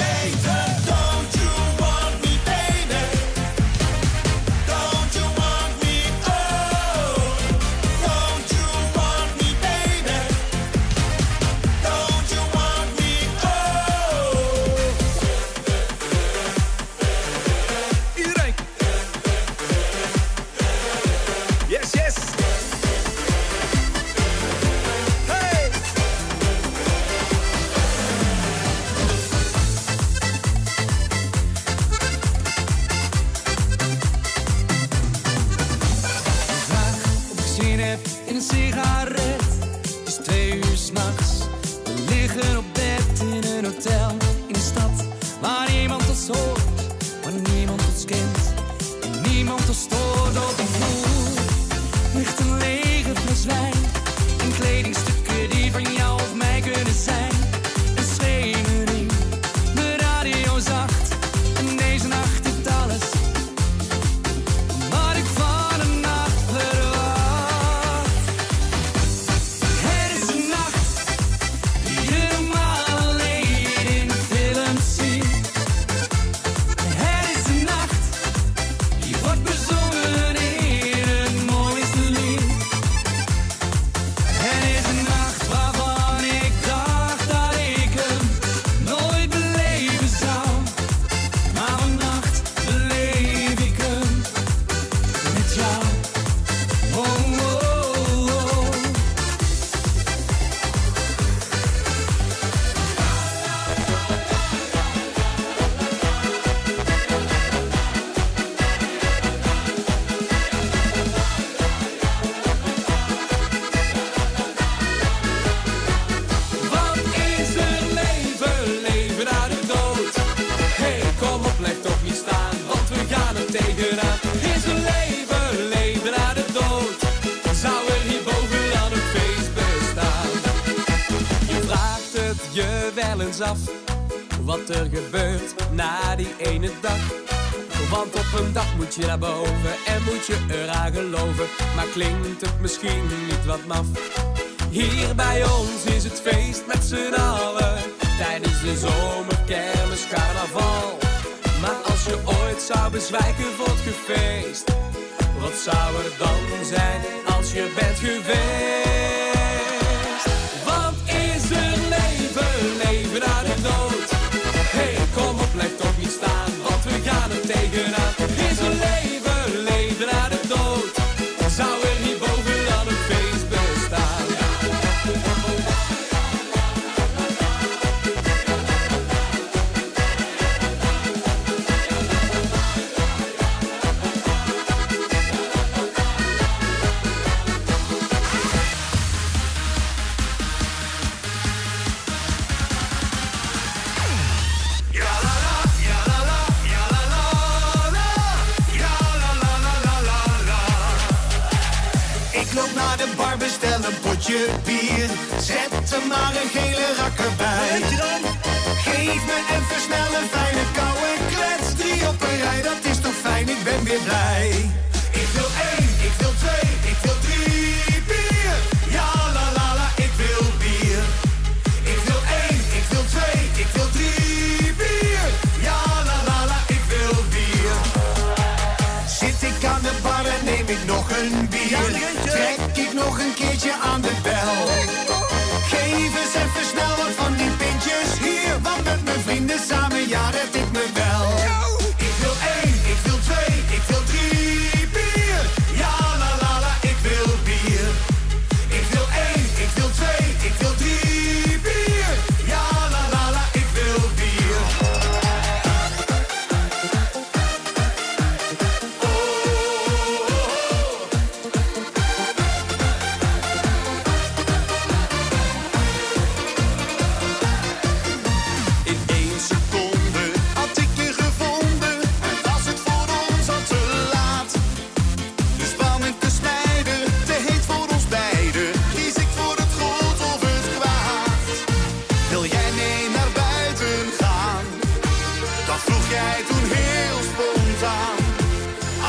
Dat vroeg jij toen heel spontaan.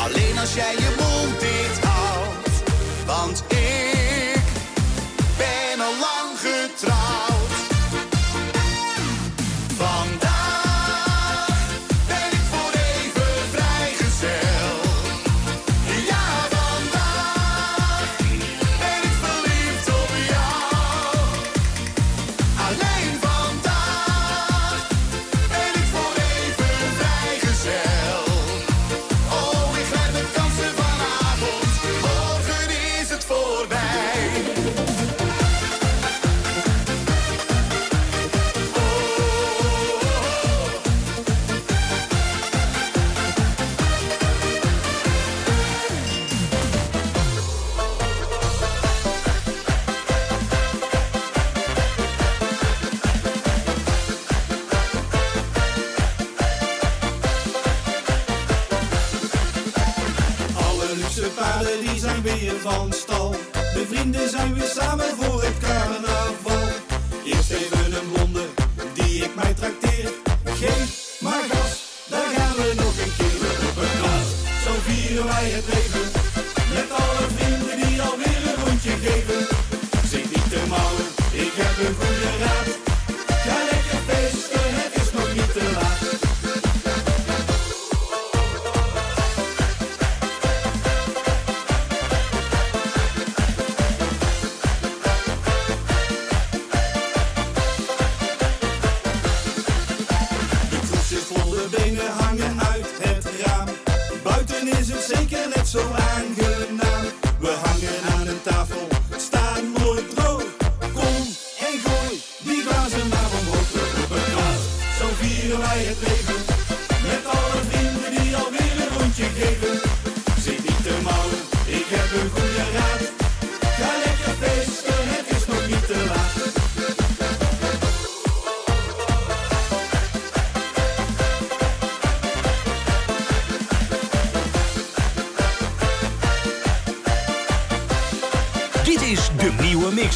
Alleen als jij je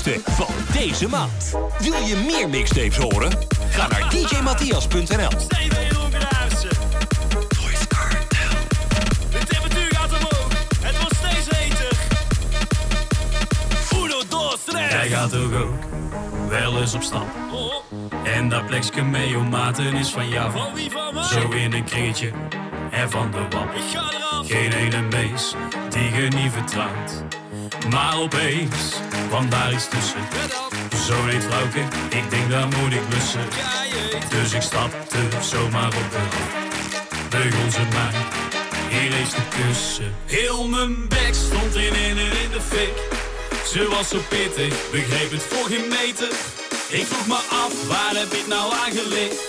mixtape van deze maand. Wil je meer mixtapes horen? Ga naar djmatthias.nl. Hij gaat toch ook wel eens op stap. Oh. En dat plekje mee om maten is van jou. Van wie van mij? Zo in een kringetje en van de wap. Geen ene mees die je niet vertrouwt. Maar opeens van daar iets tussen. Zo dit ik denk daar moet ik blussen. Dus ik stapte zomaar op de rand. Beugel ze maar, hier is de kussen. Heel mijn bek stond in en in de fik. Ze was zo pittig, begreep het voor geen. Ik vroeg me af, waar heb ik nou aan gelicht?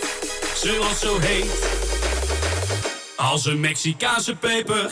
Ze was zo heet, als een Mexicaanse peper.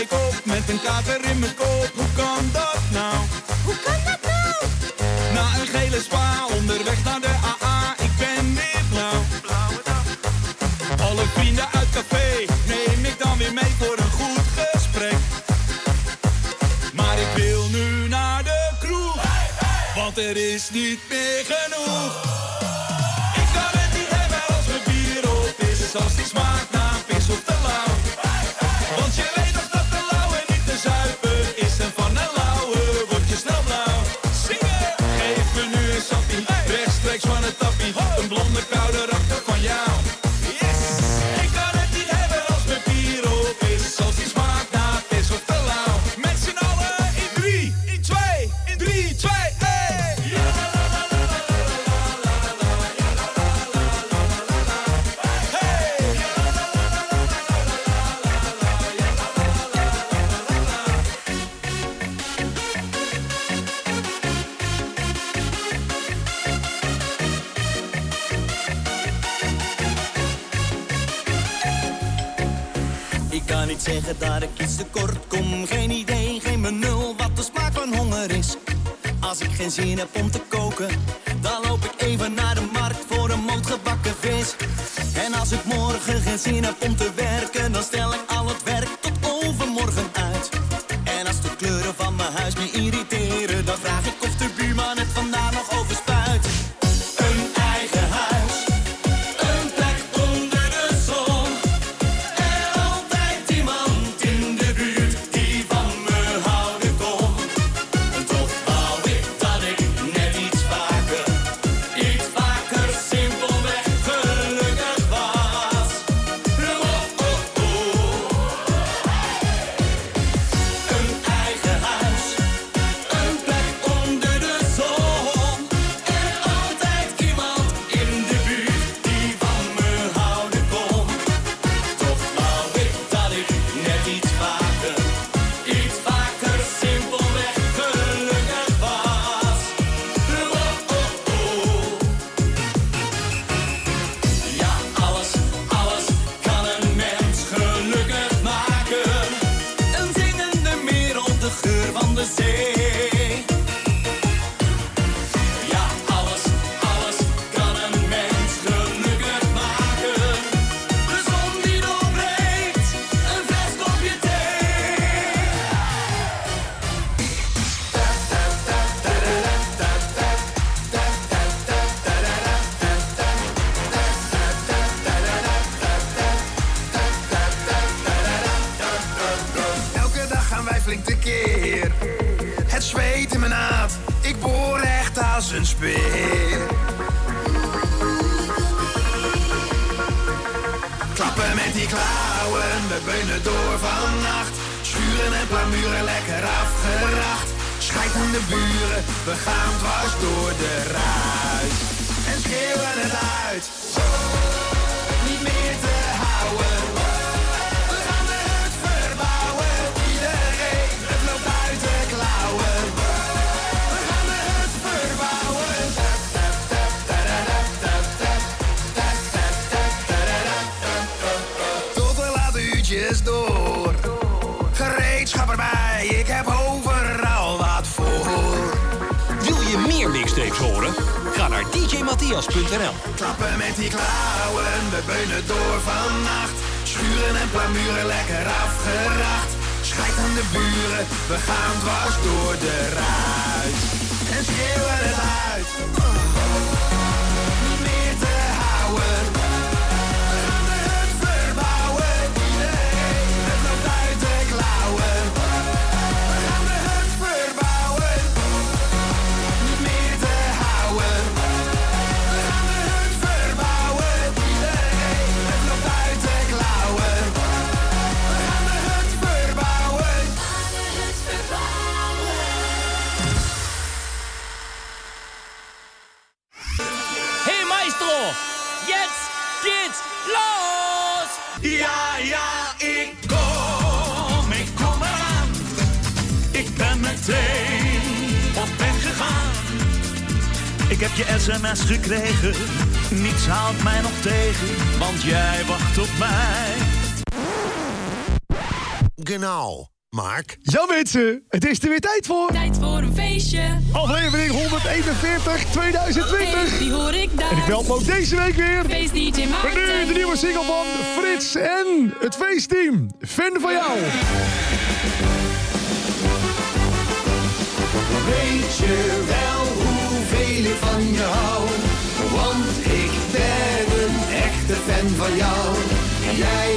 ik met een kater in mijn kop. Hoe kan dat nou? Hoe kan dat nou? Na een gele spa onderweg naar de AA, ik ben weer blauw. Alle vrienden uit café neem ik dan weer mee voor een goed gesprek. Maar ik wil nu naar de kroeg, want er is niet meer genoeg. Ik kan het niet hebben als mijn bier op is, als die smaakt. Mensen, het is er weer tijd voor. Tijd voor een feestje. Aflevering 141 2020. Hey, die hoor ik daar. En ik bel ook deze week weer. Feest DJ Met Maarten. nu de nieuwe single van Frits en het feestteam. Fan van jou. Weet je wel hoeveel ik van je hou? Want ik ben een echte fan van jou. Jij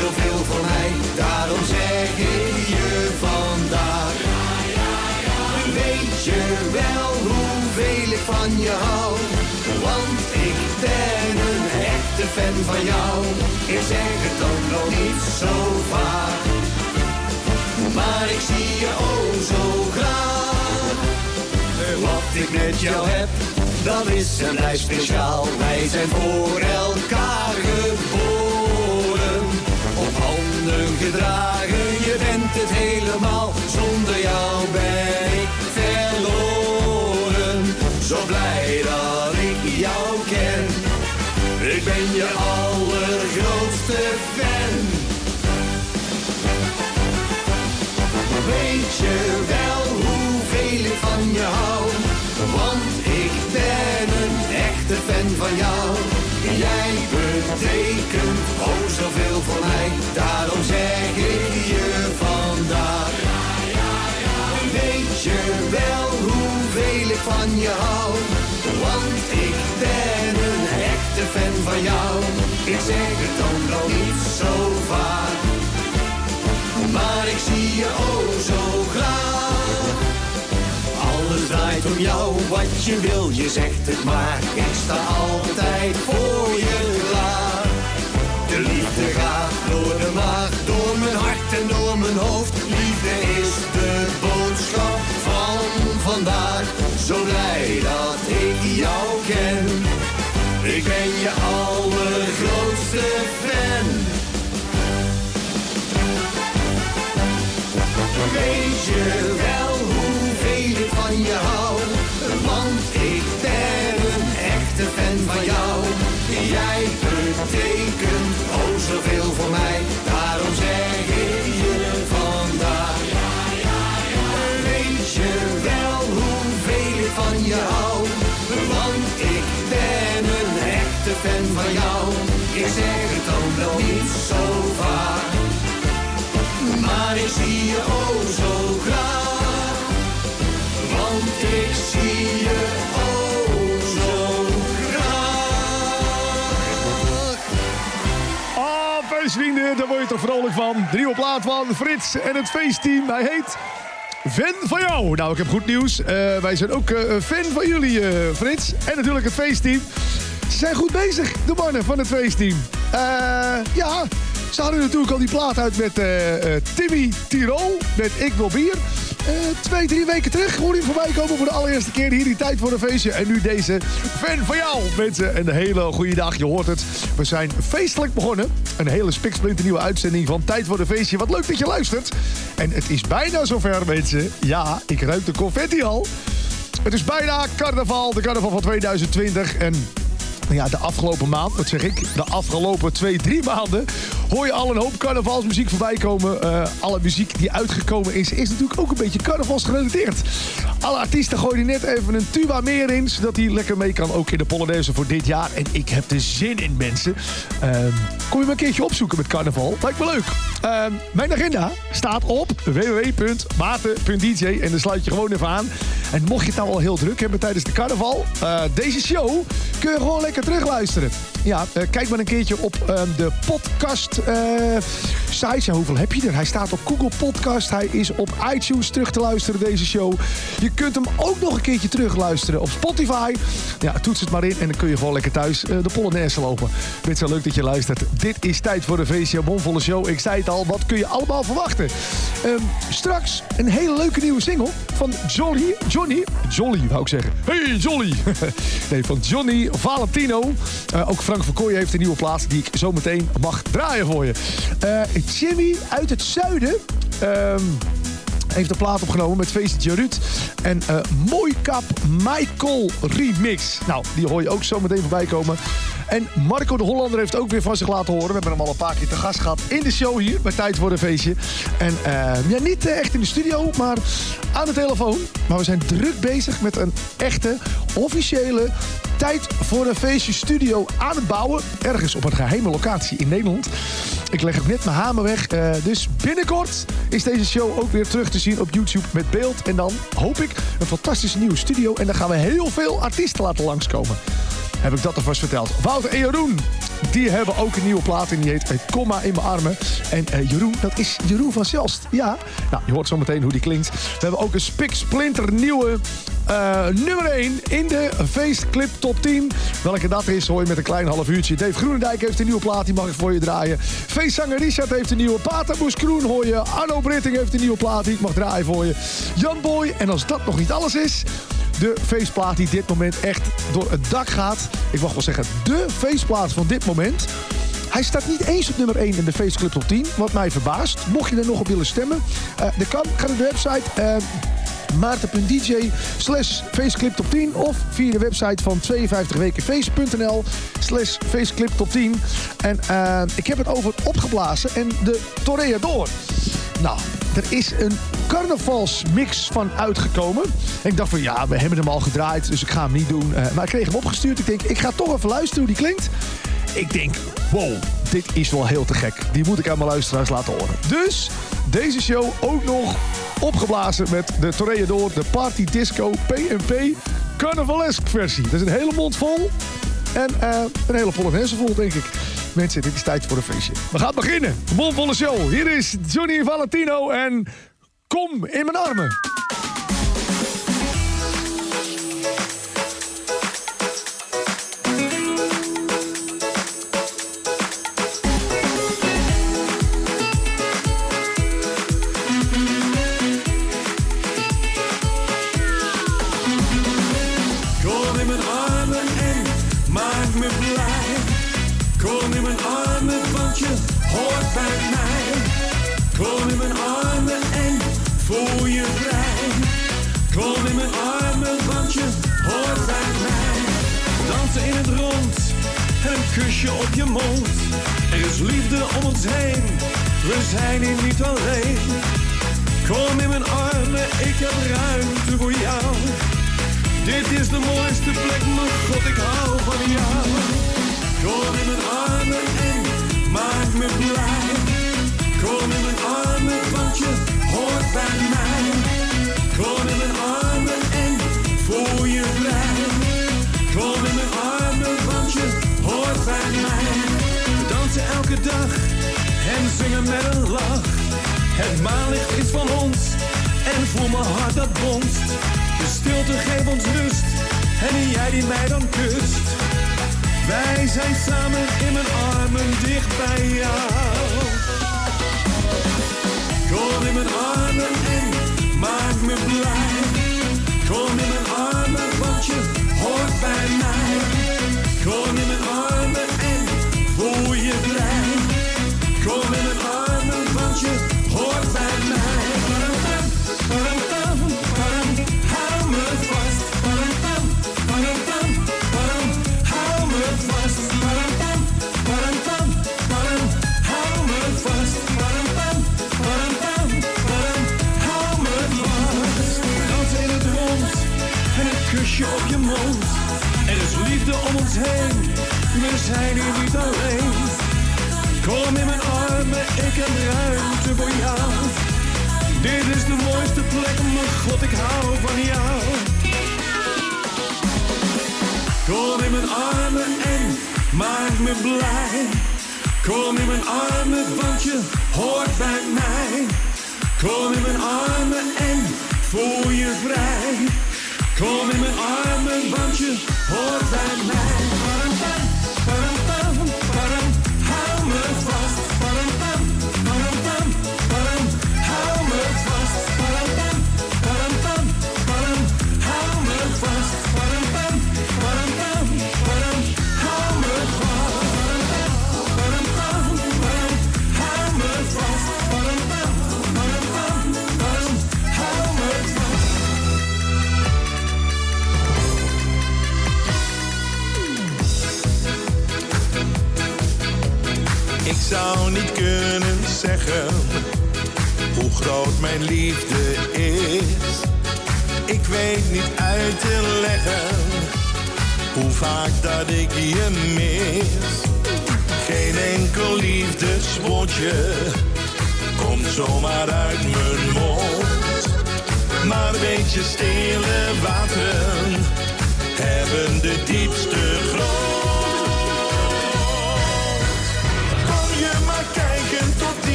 zoveel voor mij. Daarom zeg ik je vandaag. Weet je wel hoeveel ik van je hou? Want ik ben een echte fan van jou. Ik zeg het ook nog niet zo vaak. Maar ik zie je oh zo graag. Wat ik met jou heb, dat is en blijft speciaal. Wij zijn voor elkaar geboren. Op handen gedragen, je bent het helemaal. Zonder jou ben ik verloren. Zo blij dat ik jou ken. Ik ben je allergrootste fan. Weet je wel hoeveel ik van je hou? Want ik ben een echte fan van jou. Jij betekent Daarom zeg ik je vandaag. Weet je wel hoeveel ik van je hou? Want ik ben een echte fan van jou. Ik zeg het dan nog niet zo vaak. Maar ik zie je oh zo graag. Alles draait om jou, wat je wil, je zegt het maar. Ik sta altijd voor je klaar. De liefde gaat Liefde is de boodschap van vandaag. Zo blij dat ik jou ken. Ik ben je allergrootste fan. Weet je wel hoeveel ik van je hou? Want ik ben een echte fan je toch vrolijk van. De nieuwe plaat van Frits en het feestteam. Hij heet Fan van jou. Nou, ik heb goed nieuws. Eh, wij zijn ook eh, fan van jullie, eh, Frits. En natuurlijk het feestteam. Ze zijn goed bezig, de mannen van het feestteam. Ja, ze hadden natuurlijk al die plaat uit met Timmy Tirol. Met Ik Wil Bier. Eh, twee, drie weken terug hoorde je voorbij komen voor de allereerste keer hier die tijd voor een feestje. En nu deze fan van jou, mensen. Een hele goede dag, je hoort het. We zijn feestelijk begonnen. Een hele spiksplinter nieuwe uitzending van Tijd voor een feestje. Wat leuk dat je luistert. En het is bijna zover, mensen. Ja, ik ruik de confetti al. Het is bijna carnaval, de carnaval van 2020. En ja, de afgelopen maand, wat zeg ik? De afgelopen twee, drie maanden hoor je al een hoop carnavalsmuziek voorbij komen. Eh, alle muziek die uitgekomen is, is natuurlijk ook een beetje carnavalsgerelateerd. Alle artiesten gooien net even een tuba meer in, zodat hij lekker mee kan ook in de Polonaise voor dit jaar. En ik heb er zin in, mensen. Ehm, kom je me een keertje opzoeken met carnaval? Lijkt me leuk. Ehm, mijn agenda staat op www.maten.dj en dan sluit je gewoon even aan. En mocht je het nou al heel druk hebben tijdens de carnaval, eh, deze show kun je gewoon lekker terugluisteren. Ja, eh, kijk maar een keertje op ehm, de podcast eh site. Ja, hoeveel heb je er? Hij staat op Google Podcast. Hij is op iTunes terug te luisteren, deze show. Je kunt hem ook nog een keertje terugluisteren op Spotify. Ja, toets het maar in en dan kun je gewoon lekker thuis eh, de Polonaise lopen. Dit zo leuk dat je luistert. Dit is tijd voor de feestje, bomvolle show. Ik zei het al, wat kun je allemaal verwachten? Ehm, straks een hele leuke nieuwe single van Jolly. Johnny, Jolly wou ik zeggen. Hey Jolly! nee, van Johnny Valentino. Ook Frank van Kooijen heeft een nieuwe plaats die ik zo meteen mag draaien voor je. Eh, Jimmy uit het zuiden. ehm, heeft een plaat opgenomen met feestje Ruud. En eh Mooi Kap Michael Remix. Nou, die hoor je ook zo meteen voorbij komen. En Marco de Hollander heeft ook weer van zich laten horen. We hebben hem al een paar keer te gast gehad in de show hier bij Tijd voor een Feestje. En eh, ja, niet eh, echt in de studio, maar aan de telefoon. Maar we zijn druk bezig met een echte, officiële Tijd voor een Feestje studio aan het bouwen. Ergens op een geheime locatie in Nederland. Ik leg ook net mijn hamer weg. dus binnenkort is deze show ook weer terug te zien op YouTube met beeld. En dan hoop ik een fantastische nieuwe studio. En dan gaan we heel veel artiesten laten langskomen. Heb ik dat alvast verteld. Wouter en Jeroen, die hebben ook een nieuwe plaat en die heet Het Komma in mijn armen. En eh, Jeroen, dat is Jeroen van Zelst. Ja, nou, je hoort zo meteen hoe die klinkt. We hebben ook een spik splinter nieuwe eh, nummer 1 in de feestclip top 10. Welke dat is, hoor je met een klein half uurtje. Dave Groenendijk heeft een nieuwe plaat, die mag ik voor je draaien. Feestzanger Richard heeft een nieuwe. Paterboes Kroen hoor je. Arno Britting heeft een nieuwe plaat, die ik mag draaien voor je. Jan Boy, en als dat nog niet alles is... De feestplaat die dit moment echt door het dak gaat. Ik mag wel zeggen, de feestplaat van dit moment. Hij staat niet eens op nummer 1 in de Feestclub top 10. Wat mij verbaast. Mocht je er nog op willen stemmen. eh dat kan. Ga naar de website. eh, maarten.dj slash feestclip top 10 of via de website van 52wekenfeest.nl slash feestclip top 10 en eh, ik heb het over het opgeblazen en de Toreador nou, er is een carnavalsmix van uitgekomen. En ik dacht van ja, we hebben hem al gedraaid, dus ik ga hem niet doen. Eh, maar ik kreeg hem opgestuurd. Ik denk, ik ga toch even luisteren hoe die klinkt. Ik denk, wow, dit is wel heel te gek. Die moet ik aan mijn luisteraars laten horen. Dus deze show ook nog opgeblazen met de Toreador, de Party Disco PNP Carnavalesk versie. Dat is een hele mond vol. En eh, een hele Polonaise vol, denk ik. Mensen, dit is tijd voor een feestje. We gaan beginnen. Een mondvolle show. Hier is Johnny Valentino en Kom in mijn armen.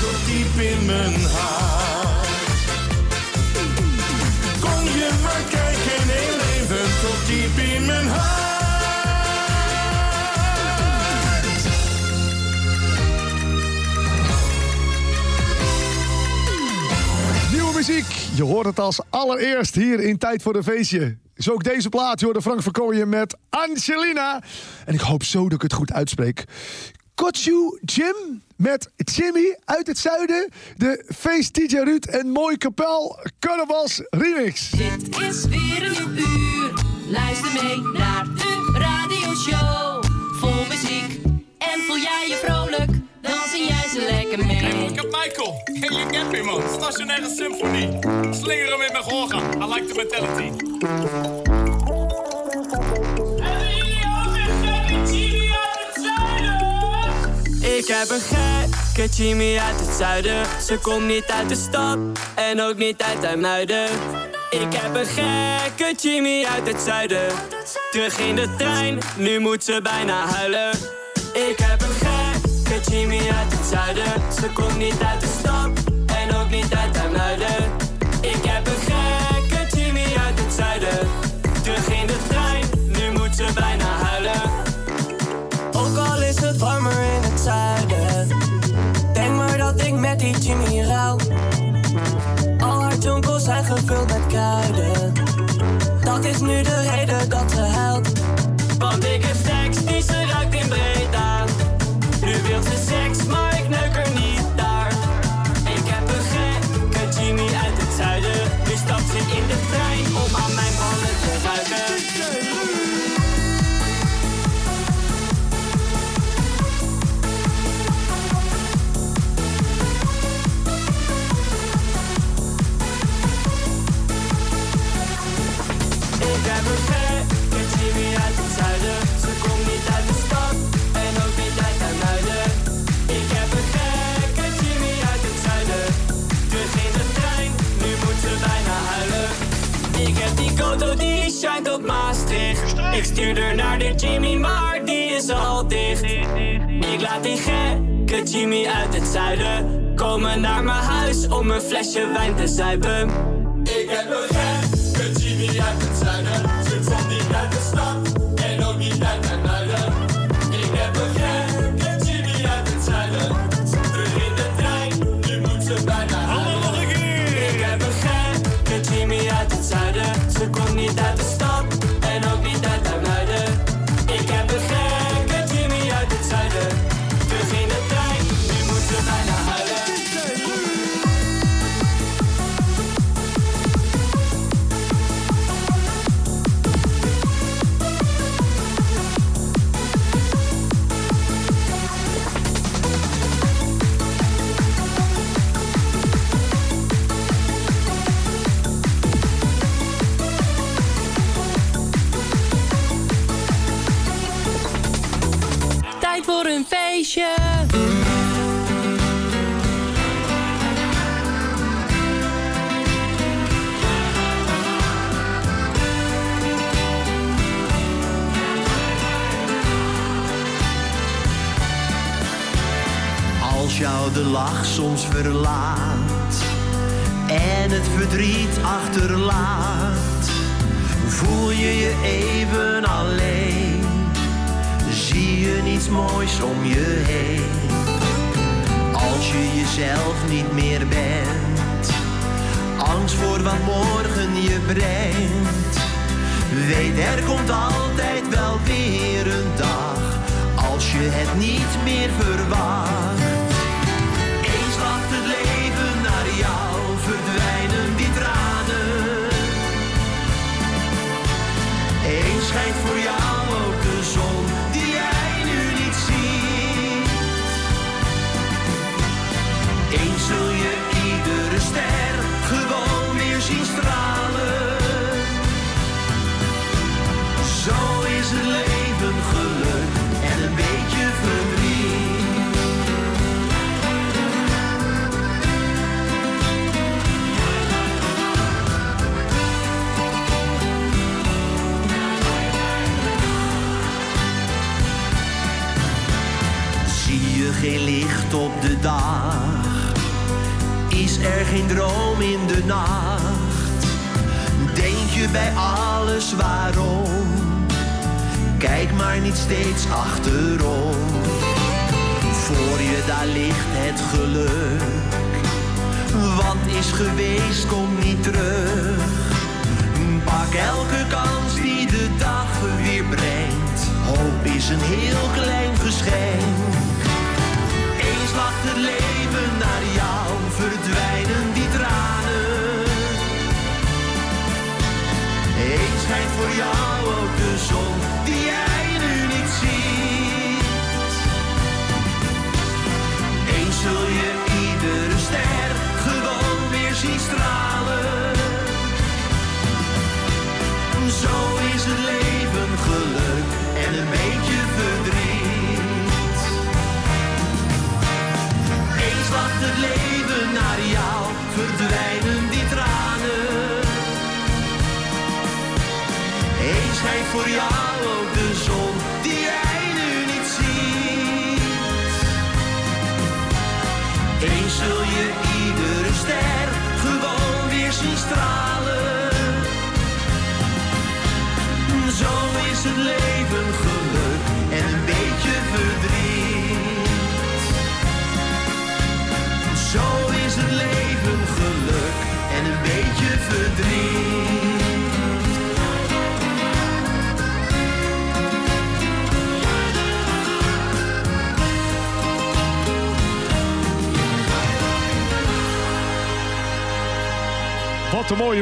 Tot diep in mijn hart. Kom je maar kijken, heel even tot diep in mijn hart. Nieuwe muziek. Je hoort het als allereerst hier in Tijd voor de Feestje. Is ook deze plaat. Je hoorde Frank Verkooyen met Angelina. En ik hoop zo dat ik het goed uitspreek. Kotsu Jim met Jimmy uit het zuiden. De feest DJ Ruud en Mooi Kapel Carnavals Remix. Dit is weer een nieuw uur. Luister mee naar de radioshow. Vol muziek. En voel jij je vrolijk? Dan zing jij ze lekker mee. Hey, ik heb Michael. Hey, you get me, man. Stationaire symfonie. Slingeren met mijn gehoorga. I like the mentality. Ik heb een gekke Jimmy uit het zuiden. Ze komt niet uit de stad en ook niet uit IJmuiden. Ik heb een gekke Jimmy uit het zuiden. Terug in de trein, nu moet ze bijna huilen. Ik heb een gekke Jimmy uit het zuiden. Ze komt niet uit de stad en ook niet uit IJmuiden. Die Jimmy rouw. Al haar jonkels zijn gevuld met kruiden. Dat is nu de reden dat ze huilt. Want ik heb seks die ze ruikt in Breda. Nu wil ze seks, maar heb die shine op Maastricht. Ik stuur er naar de Jimmy, maar die is al dicht. Ik laat die gekke Jimmy uit het zuiden komen naar mijn huis om een flesje wijn te zuipen. Ik heb een gekke Jimmy uit het zuiden. Ze komt niet uit de stad en ook niet uit mijn Ze Als jou de lach soms verlaat en het verdriet achterlaat, voel je je even alleen. Niets moois om je heen. Als je jezelf niet meer bent, angst voor wat morgen je brengt. Weet er komt altijd wel weer een dag als je het niet meer verwacht. Eens lacht het leven naar jou, verdwijnen die tranen. Eens schijnt voor jou op de dag? Is er geen droom in de nacht? Denk je bij alles waarom? Kijk maar niet steeds achterom. Voor je daar ligt het geluk. Wat is geweest, komt niet terug. Pak elke kans die de dag weer brengt. Hoop is een heel klein geschenk. Lacht het leven naar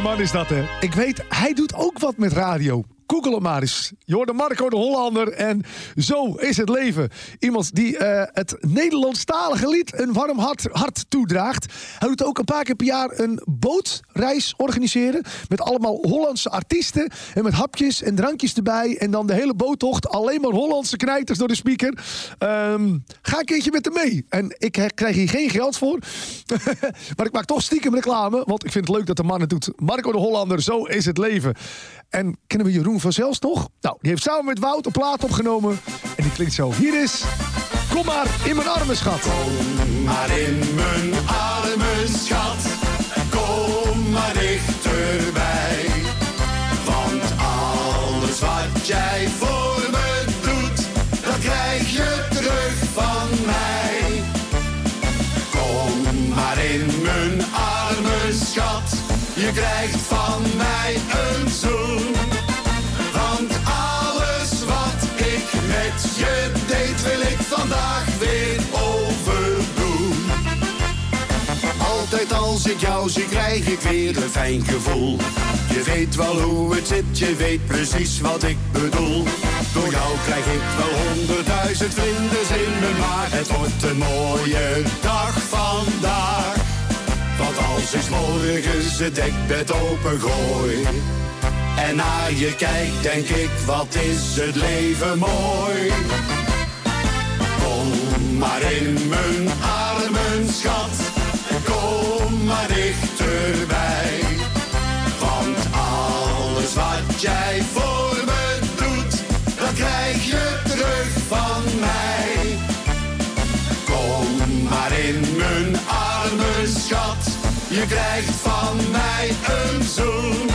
man is dat, hè? Ik weet, hij doet ook wat met radio. Google hem maar eens. Je hoorde Marco de Hollander en zo is het leven. Iemand die eh, het Nederlandstalige lied een warm hart, hart toedraagt. Hij doet ook een paar keer per jaar een bootreis organiseren. Met allemaal Hollandse artiesten. En met hapjes en drankjes erbij. En dan de hele boottocht. Alleen maar Hollandse knijters door de speaker. Ehm, ga een keertje met hem mee. En ik krijg hier geen geld voor. maar ik maak toch stiekem reclame. Want ik vind het leuk dat de man het doet. Marco de Hollander, zo is het leven. En kennen we Jeroen van Zels nog? Nou, die heeft samen met Wout een plaat opgenomen. En die klinkt zo. Hier is... Kom maar in mijn armen, schat. Kom maar in mijn armen, schat. Kom maar dichterbij. Want alles wat jij voor ik jou zie, krijg ik weer een fijn gevoel. Je weet wel hoe het zit, je weet precies wat ik bedoel. Door jou krijg ik wel honderdduizend vlinders in maar het wordt een mooie dag vandaag. Want als ik morgens het dekbed opengooi en naar je kijk, denk ik, wat is het leven mooi. Kom maar in mijn armen, schat, Want alles wat jij voor me doet, dat krijg je terug van mij. Kom maar in mijn armen, schat, je krijgt van mij een zoen.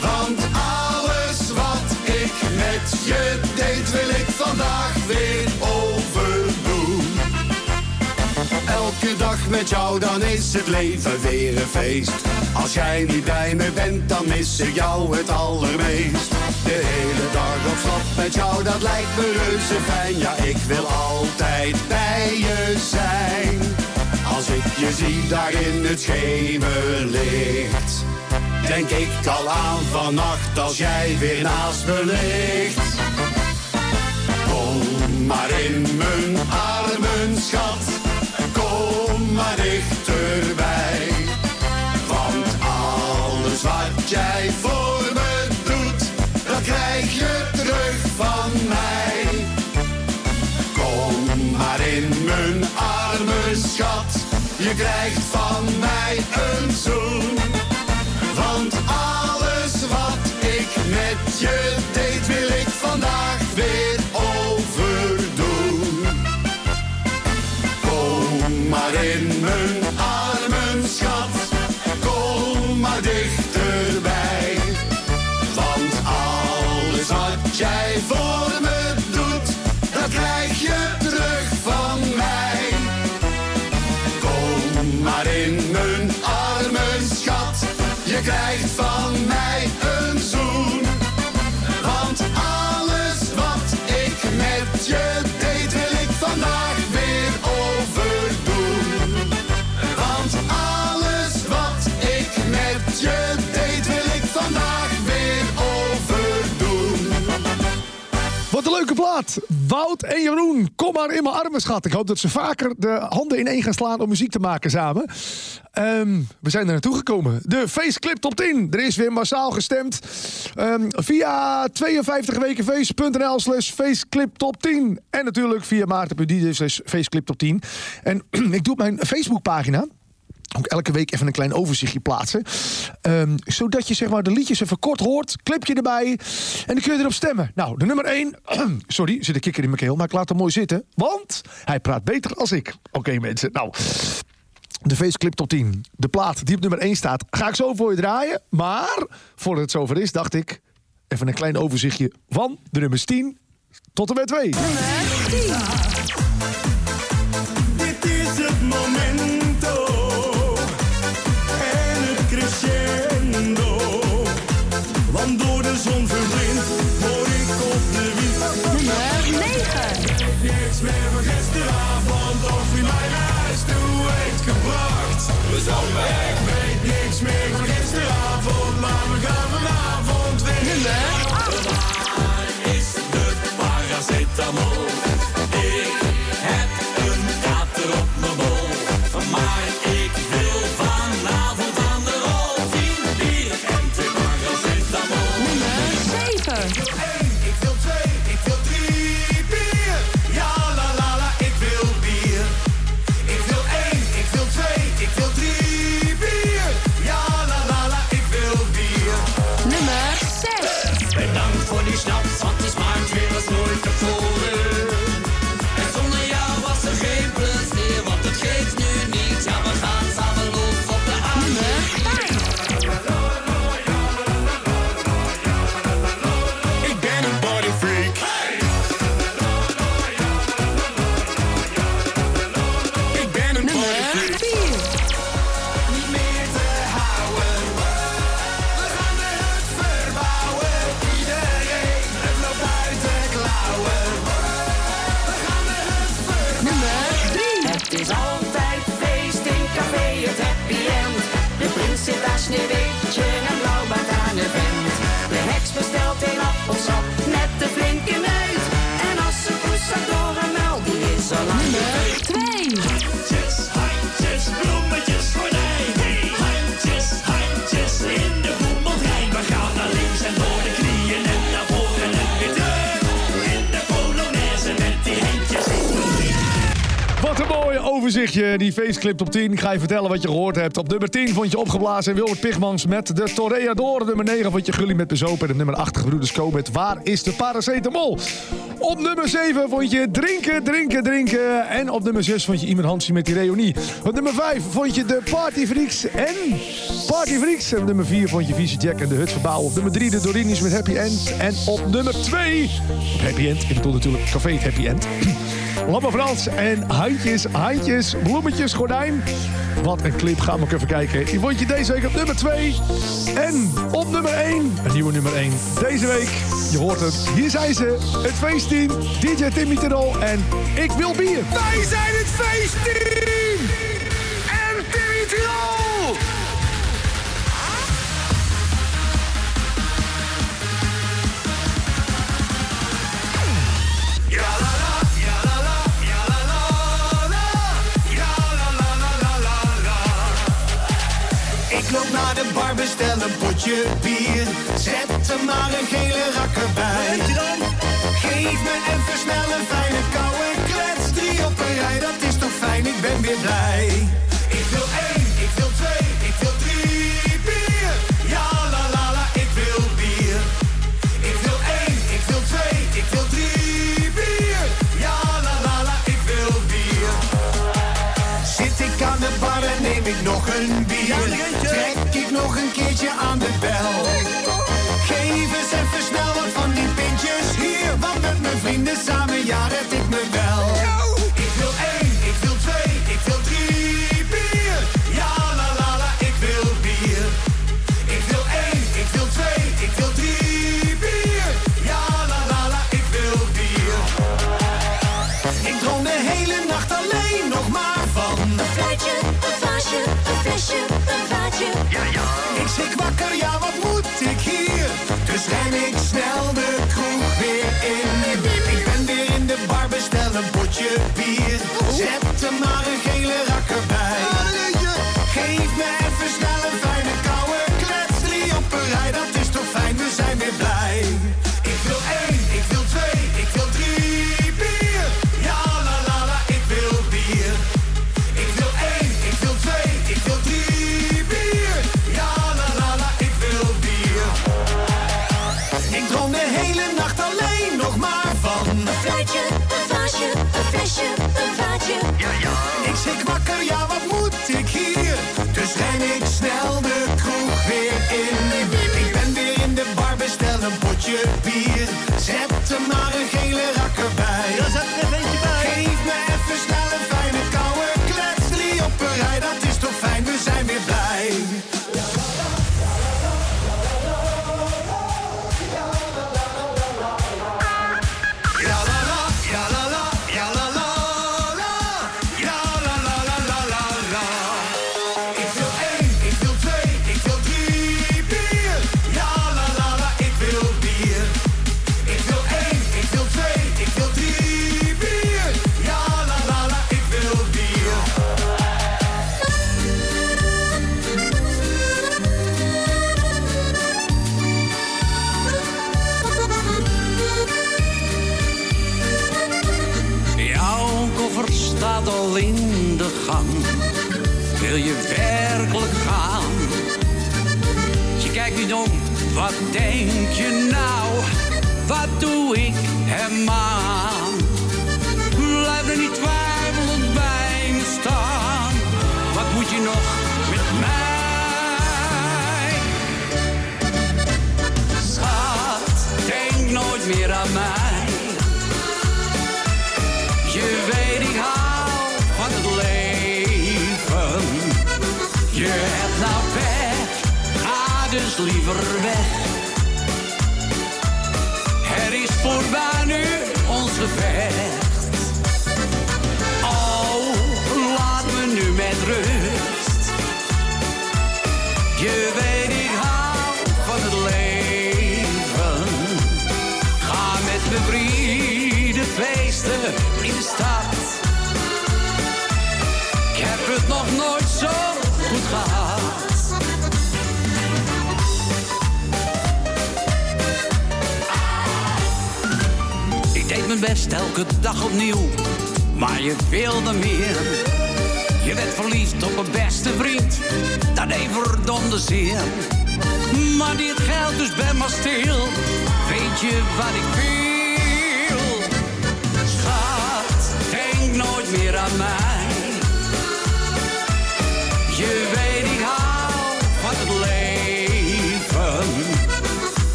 Want alles wat ik met je deed, wil ik vandaag Elke dag met jou, dan is het leven weer een feest. Als jij niet bij me bent, dan mis ik jou het allermeest. De hele dag op stap met jou, dat lijkt me reuze fijn. Ja, ik wil altijd bij je zijn. Als ik je zie daar in het schemerlicht. Denk ik al aan vannacht als jij weer naast me ligt. Kom maar in mijn armen, schat. Maar dichterbij. Want alles wat jij voor me doet, dat krijg je terug van mij. Kom maar in mijn armen, schat. Je krijgt van mij een zoen. Wout en Jeroen, kom maar in mijn armen, schat. Ik hoop dat ze vaker de handen ineen gaan slaan om muziek te maken samen. Ehm, we zijn er naartoe gekomen. De Faceclip Top 10. Er is weer massaal gestemd. Ehm, via 52wekenfeest.nl slash Faceclip Top 10. En natuurlijk via maarten.dj slash Faceclip Top 10. En ik doe mijn Facebookpagina ook elke week even een klein overzichtje plaatsen. Ehm, zodat je zeg maar, de liedjes even kort hoort, clipje erbij. En dan kun je erop stemmen. Nou, de nummer 1. sorry, zit een kikker in mijn keel, maar ik laat hem mooi zitten. Want hij praat beter als ik. Oké mensen, nou... De feestclip tot 10. De plaat die op nummer 1 staat. Ga ik zo voor je draaien. Maar voordat het zover is, dacht ik... even een klein overzichtje van de nummers 10 tot en met 2. Nummer 10. overzichtje, die faceclip op 10. Ik ga je vertellen wat je gehoord hebt. Op nummer 10 vond je opgeblazen Wilbert Pigmans met de Toreador. Nummer 9 vond je Gully met de Bezopen. En nummer 8 Gebroeders met Waar is de paracetamol? Op nummer 7 vond je Drinken, Drinken, Drinken. En op nummer 6 vond je Iman Hansie met die reunie. Op nummer 5 vond je de Party Freaks en Party Freaks. En op nummer 4 vond je Vise Jack en de Hut Verbouw. Op nummer 3 de Dorinis met Happy End. En op nummer 2 Happy End. Ik bedoel natuurlijk Café Happy End. Lamme Frans en handjes, handjes, bloemetjes, gordijn. Wat een clip, gaan we ook even kijken. Die vond je deze week op nummer 2. En op nummer 1, een nieuwe nummer 1 deze week. Je hoort het, hier zijn ze, het feestteam, DJ Timmy Terol en Ik Wil Bier. Wij zijn het feestteam en Timmy Terol! Loop naar de bar, bestel een potje bier. Zet er maar een gele rakker bij. Geef me even snel een fijne koude klets. Drie op een rij, dat is toch fijn, ik ben weer blij. Ik bier. Zet er maar een gele rakker bij. Zet hem maar een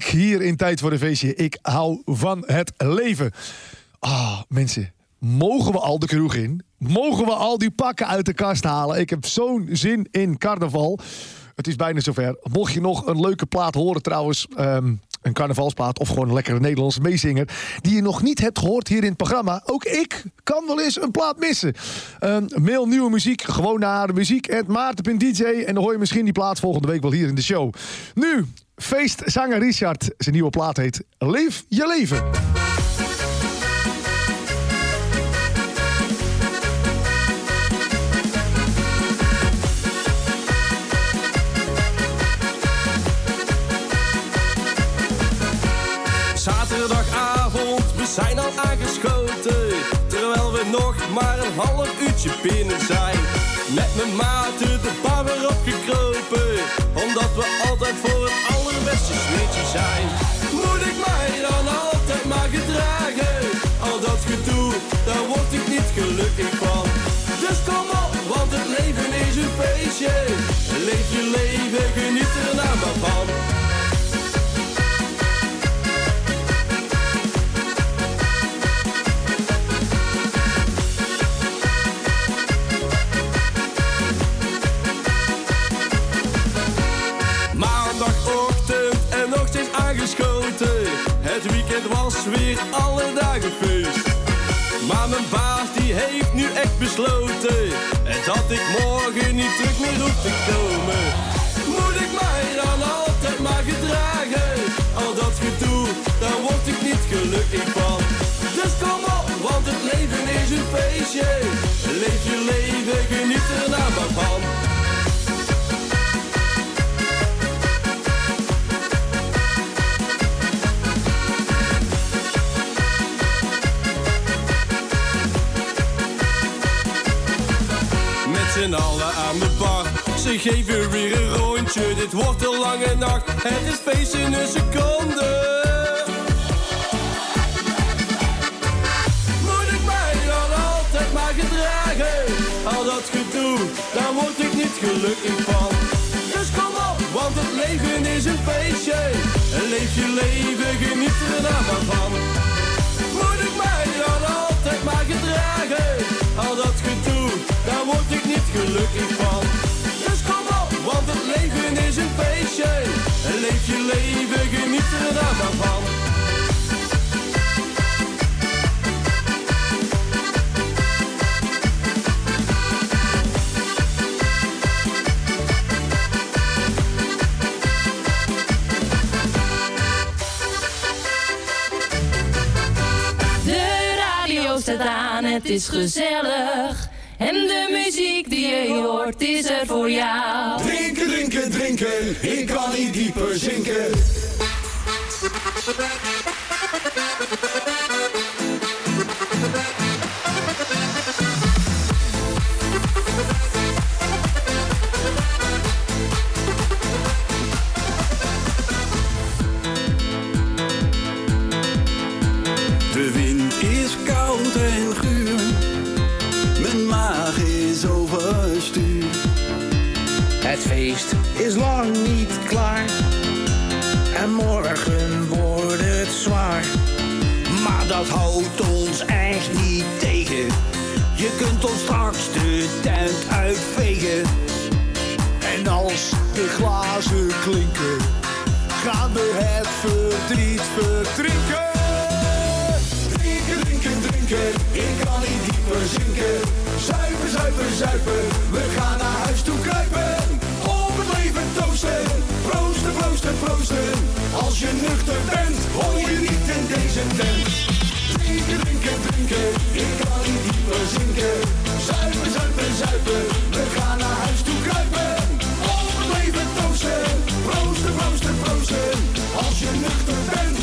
Groenendijk hier in Tijd voor de Feestje. Ik hou van het leven. Ah, mensen, mogen we al de kroeg in? Mogen we al die pakken uit de kast halen? Ik heb zo'n zin in carnaval. Het is bijna zover. Mocht je nog een leuke plaat horen trouwens... ehm, een carnavalsplaat of gewoon een lekkere Nederlandse meezinger... die je nog niet hebt gehoord hier in het programma... ook ik kan wel eens een plaat missen. Ehm, mail nieuwe muziek gewoon naar muziek.maarten.dj... en dan hoor je misschien die plaat volgende week wel hier in de show. Nu, feestzanger Richard. Zijn nieuwe plaat heet Leef je leven. Zaterdagavond, we zijn al aangeschoten. Terwijl we nog maar een half uurtje binnen zijn. Met mijn maten de bar weer opgekropen. Omdat we altijd voor het allerbeste sfeertje zijn. Moet ik mij dan altijd maar gedragen? Al dat gedoe, daar word ik niet gelukkig van. Dus kom op, want het leven is een feestje. Leef je leven, geniet er nou maar van. Het weekend was weer alle dagen feest. Maar mijn baas die heeft nu echt besloten dat ik morgen niet terug meer hoef te komen. Moet ik mij dan altijd maar gedragen? Al dat gedoe, daar word ik niet gelukkig van. Dus kom op, want het leven is een feestje. Leef je leven, geniet er nou maar van. Allen aan de bar, ze geven weer een rondje. Dit wordt een lange nacht, het is feest in een seconde. Moet ik mij dan altijd maar gedragen? Al dat gedoe, daar word ik niet gelukkig van. Dus kom op, want het leven is een feestje. Leef je leven, geniet er nou maar van. Moet ik mij dan altijd maar gedragen? Al dat gedoe, daar word ik gelukkig van. Dus kom op, want het leven is een feestje. En leef je leven, geniet er dan maar aan, het is gezellig. En de muziek die je hoort is er voor jou. Drinken, drinken, drinken, ik kan niet dieper zinken. is lang niet klaar. En morgen wordt het zwaar. Maar dat houdt ons echt niet tegen. Je kunt ons straks de tent uitvegen. En als de glazen klinken, gaan we het verdriet verdrinken. Drinken, drinken, drinken, ik kan niet dieper zinken. Zuipen, zuipen, zuipen, we gaan naar huis toe kruipen. proosten. Als je nuchter bent, hoor je niet in deze tent. Drinken, drinken, drinken, ik kan niet dieper zinken. Zuipen, zuipen, zuipen, we gaan naar huis toe kruipen. Oh, leven toosten, proosten, proosten, proosten. Als je nuchter bent,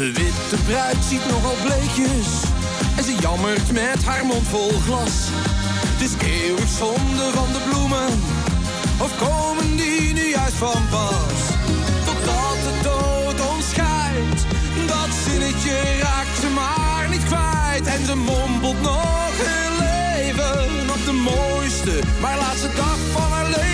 De witte bruid ziet nogal bleekjes en ze jammert met haar mond vol glas. Het is eeuwig zonde van de bloemen, of komen die nu juist van pas? Totdat de dood ons scheidt, dat zinnetje raakt ze maar niet kwijt. En ze mompelt nog een leven op de mooiste, maar laatste dag van haar leven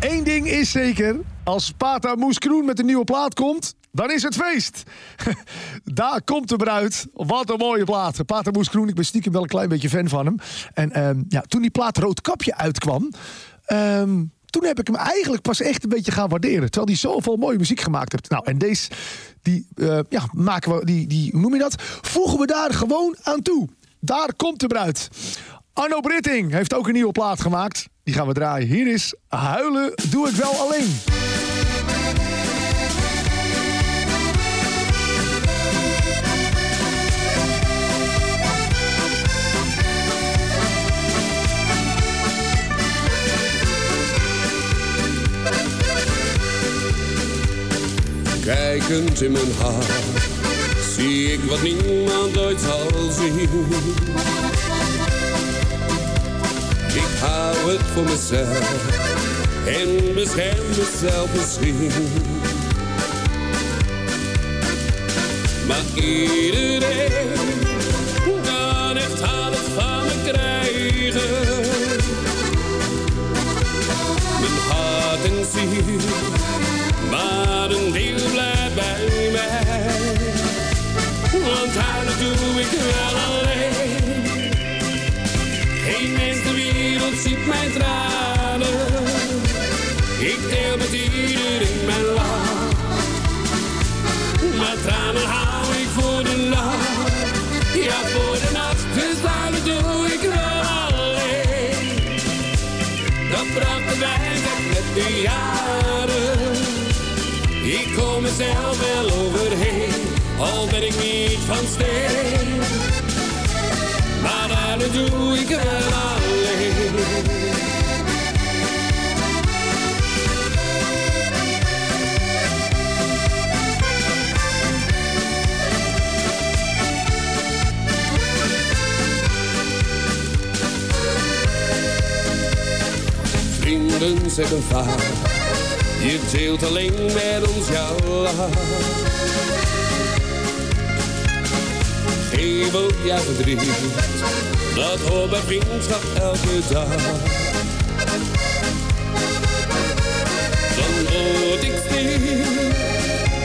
één ding is zeker. Als Pata Moes Kroen met een nieuwe plaat komt, dan is het feest. Daar komt de bruid. Wat een mooie plaat. Pata Moes Kroen, ik ben stiekem wel een klein beetje fan van hem. En ehm, ja, toen die plaat Roodkapje uitkwam... ehm, toen heb ik hem eigenlijk pas echt een beetje gaan waarderen. Terwijl hij zoveel mooie muziek gemaakt heeft. Nou, en deze, die, eh, ja, maken we, die, die, hoe noem je dat? Voegen we daar gewoon aan toe. Daar komt de bruid. Arno Britting heeft ook een nieuwe plaat gemaakt. Die gaan we draaien. Hier is Huilen doe ik wel alleen. Kijkend in mijn haar zie ik wat niemand ooit zal zien. Ik hou het voor mezelf en bescherm mezelf misschien. Maar iedereen kan echt alles van me krijgen. Mijn hart en ziel, maar een deel blijft bij mij. Want huilen doe ik wel mijn tranen. Ik deel met iedereen mijn lach. Maar tranen hou ik voor de lach. Ja, voor de nacht, dus huilen doe ik alleen. Dat de wijsheid met de jaren. Ik kom mezelf wel overheen, al ben ik niet van steen. Maar huilen doe ik wel alleen. Vrienden zeggen vaak, je deelt alleen met ons jouw lach. Geef ook jij verdriet, dat hoort bij vriendschap elke dag. Dan word ik stil,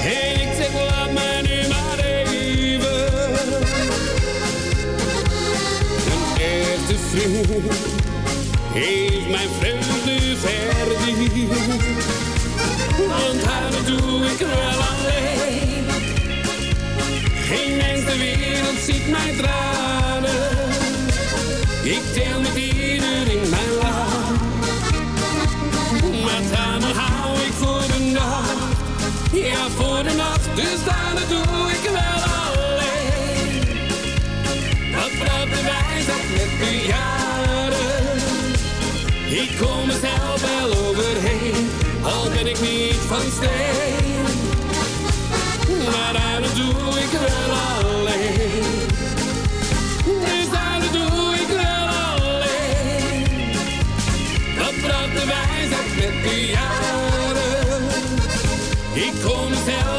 en ik zeg laat mij nu maar even. Een echte vriend heeft mijn vreugde Want huilen doe ik wel alleen. Geen mens ter wereld ziet mijn tranen. Ik deel met iedereen Ik kom mezelf wel overheen, al ben ik niet van steen. Maar huilen doe ik wel alleen. Dus huilen doe ik wel alleen. Dat bracht de wijsheid met de jaren. Ik kom mezelf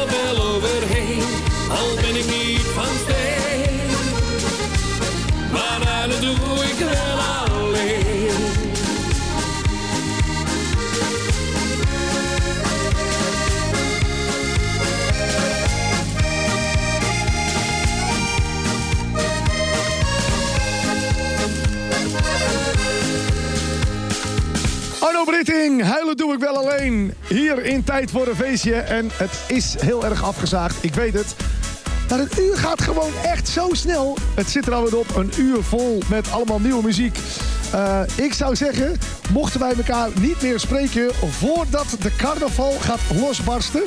Huilen doe ik wel alleen. Hier in Tijd voor een feestje. En het is heel erg afgezaagd, ik weet het. Maar een uur gaat gewoon echt zo snel. Het zit er alweer op, een uur vol met allemaal nieuwe muziek. Eh, ik zou zeggen, mochten wij elkaar niet meer spreken... voordat de carnaval gaat losbarsten...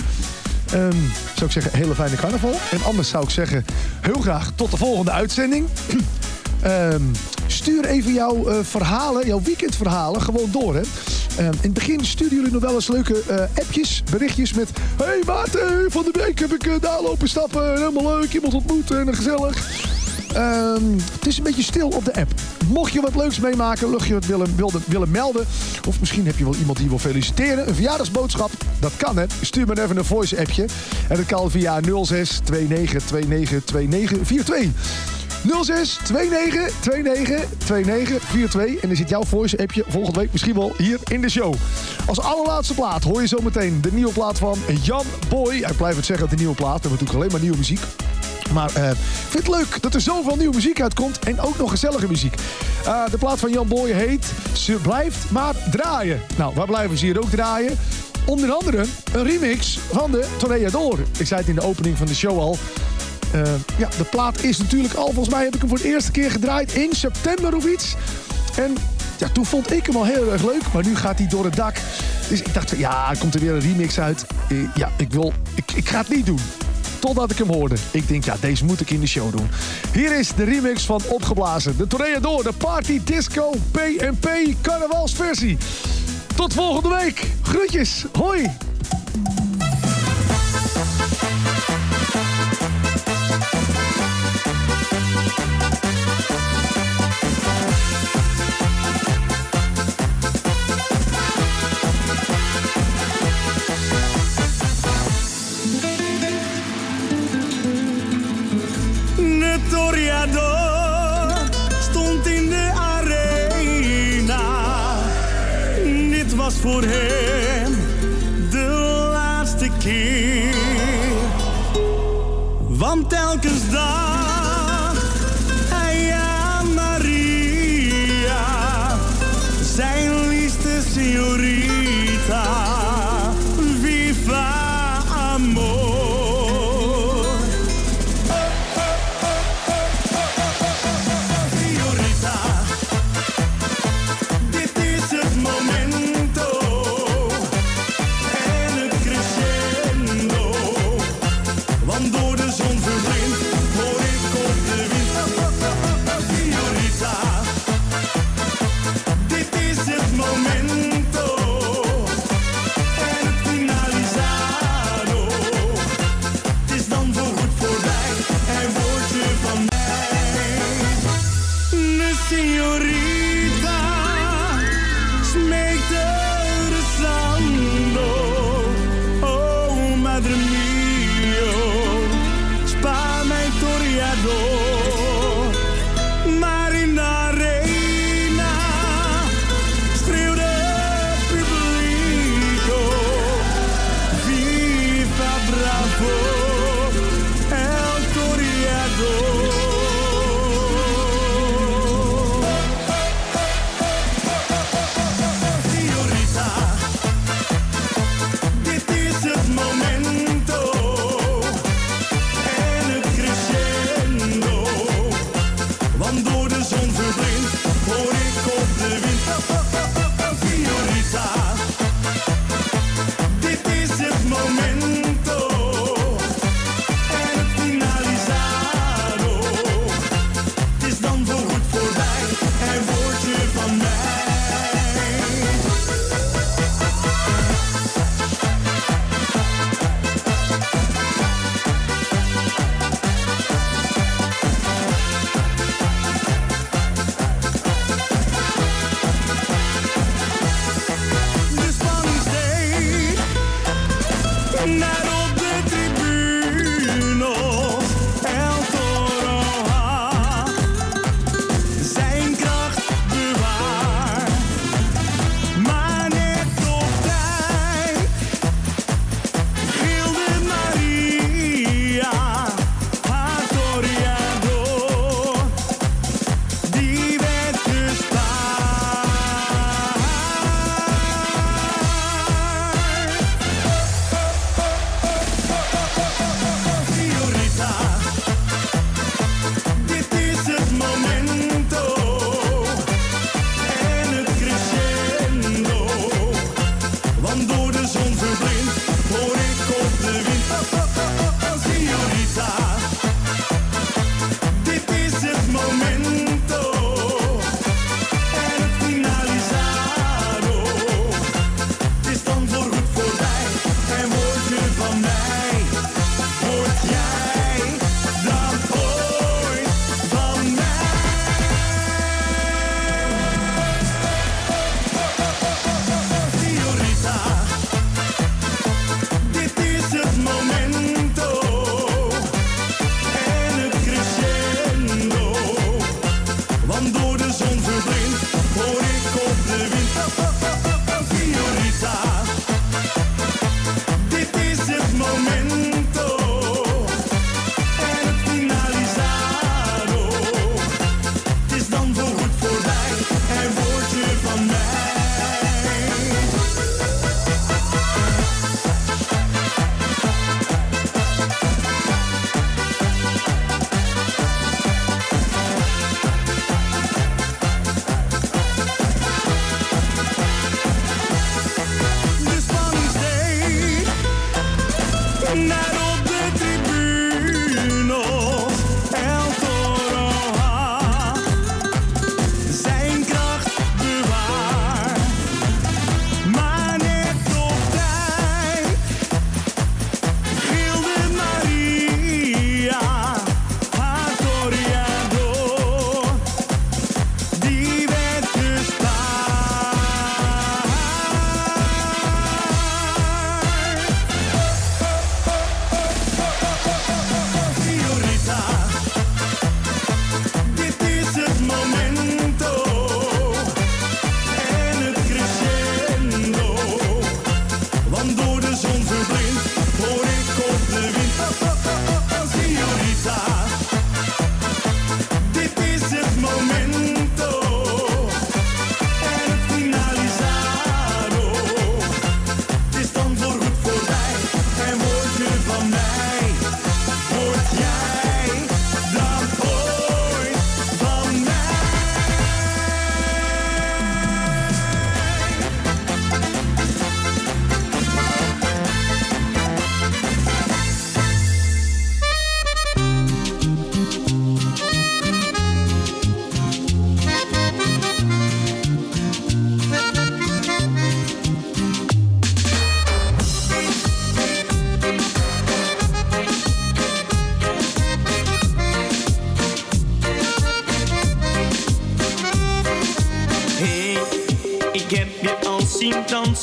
ehm, zou ik zeggen, hele fijne carnaval. En anders zou ik zeggen, heel graag tot de volgende uitzending. Ehm, stuur even jouw eh, verhalen, jouw weekendverhalen gewoon door. Hè. Ehm, in het begin sturen jullie nog wel eens leuke eh, appjes, berichtjes met... Hey Maarten, van de week heb ik uh, daar lopen stappen. Helemaal leuk, iemand ontmoet en gezellig. Ehm, het is een beetje stil op de app. Mocht je wat leuks meemaken, mocht je wat willen, willen, willen melden... of misschien heb je wel iemand die wil feliciteren... een verjaardagsboodschap, dat kan hè. Stuur me even een voice appje. En dat kan via 06 29 29 29 42. 06 29 29 29 42. En dan zit jouw voice appje volgende week misschien wel hier in de show. Als allerlaatste plaat hoor je zometeen de nieuwe plaat van Jan Boy. Hij blijft het zeggen, de nieuwe plaat. We hebben natuurlijk alleen maar nieuwe muziek. Maar eh, ik vind het leuk dat er zoveel nieuwe muziek uitkomt. En ook nog gezellige muziek. Eh, de plaat van Jan Boy heet Ze blijft maar draaien. Nou, waar blijven ze hier ook draaien? Onder andere een remix van de Toreador. Ik zei het in de opening van de show al. Eh, ja, de plaat is natuurlijk al, volgens mij heb ik hem voor de eerste keer gedraaid in september of iets. En ja, toen vond ik hem al heel erg leuk, maar nu gaat hij door het dak. Dus ik dacht, ja, komt er weer een remix uit. Eh, ja, ik, wil, ik, ik ga het niet doen. Totdat ik hem hoorde. Ik denk, ja, deze moet ik in de show doen. Hier is de remix van Opgeblazen. De Toreador, de Party Disco PNP carnavalsversie. Tot volgende week. Groetjes. Hoi. Voor hem de laatste keer. Want telkens dacht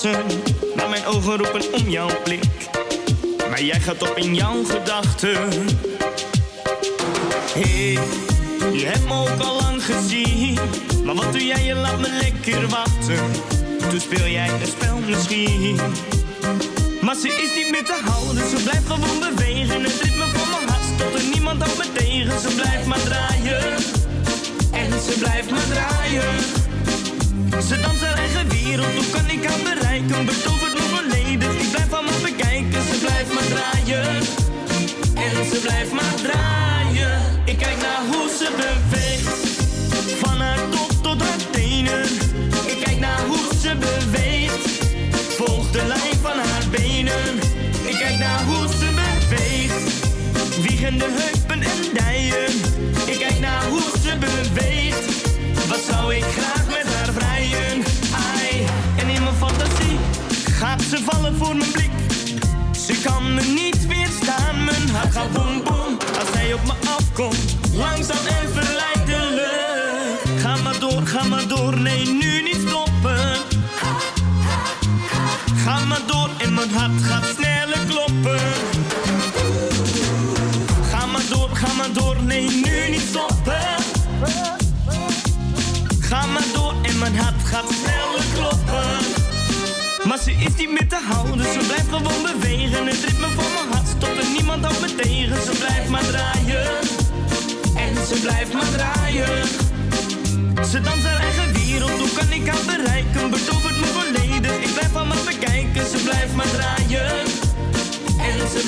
dansen, mijn ogen roepen om jouw blik. Maar jij gaat op in jouw gedachten. Hey, je hebt me ook al lang gezien. Maar wat doe jij? Je laat me lekker wachten. Toen speel jij een spel misschien. Maar ze is niet meer te houden, ze blijft gewoon bewegen. Het ritme van mijn hart tot er niemand houdt me tegen. Ze blijft maar draaien, en ze blijft maar draaien. Ze danst haar eigen wereld, hoe kan ik haar bereiken? Betoverd mijn verleden, ik blijf me bekijken. Ze blijft maar draaien, en ze blijft maar draaien. Ik kijk naar hoe ze beweegt, van haar top tot haar tenen. Ik kijk naar hoe ze beweegt, volg de lijn van haar benen. Ik kijk naar hoe ze beweegt, wiegende heupen en dijen. Ik kijk naar hoe ze beweegt, wat zou ik graag voor mijn blik. Ze kan me niet weerstaan, mijn hart gaat boem boem als hij op me afkomt. Langzaam en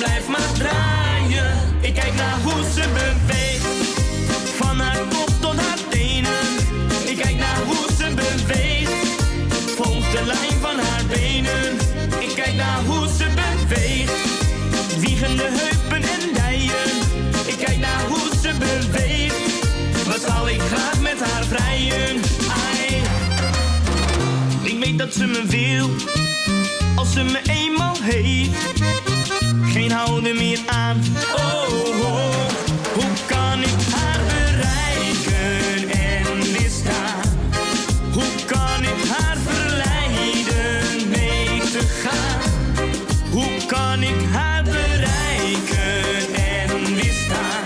blijft maar draaien. Ik kijk naar hoe ze beweegt, van haar kop tot haar tenen. Ik kijk naar hoe ze beweegt, volg de lijn van haar benen. Ik kijk naar hoe ze beweegt, wiegende heupen en dijen. Ik kijk naar hoe ze beweegt, wat zou ik graag met haar vrijen. Ai. Ik weet dat ze me wil, als ze me eenmaal heeft. Geen houden meer aan, oh, oh. Hoe kan ik haar bereiken en weerstaan? Hoe kan ik haar verleiden mee te gaan? Hoe kan ik haar bereiken en weerstaan?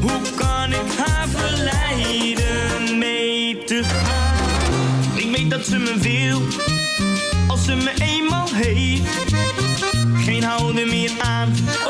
Hoe kan ik haar verleiden mee te gaan? Ik weet dat ze me wil, als ze me eenmaal heeft. Geen houden meer aan, oh, oh.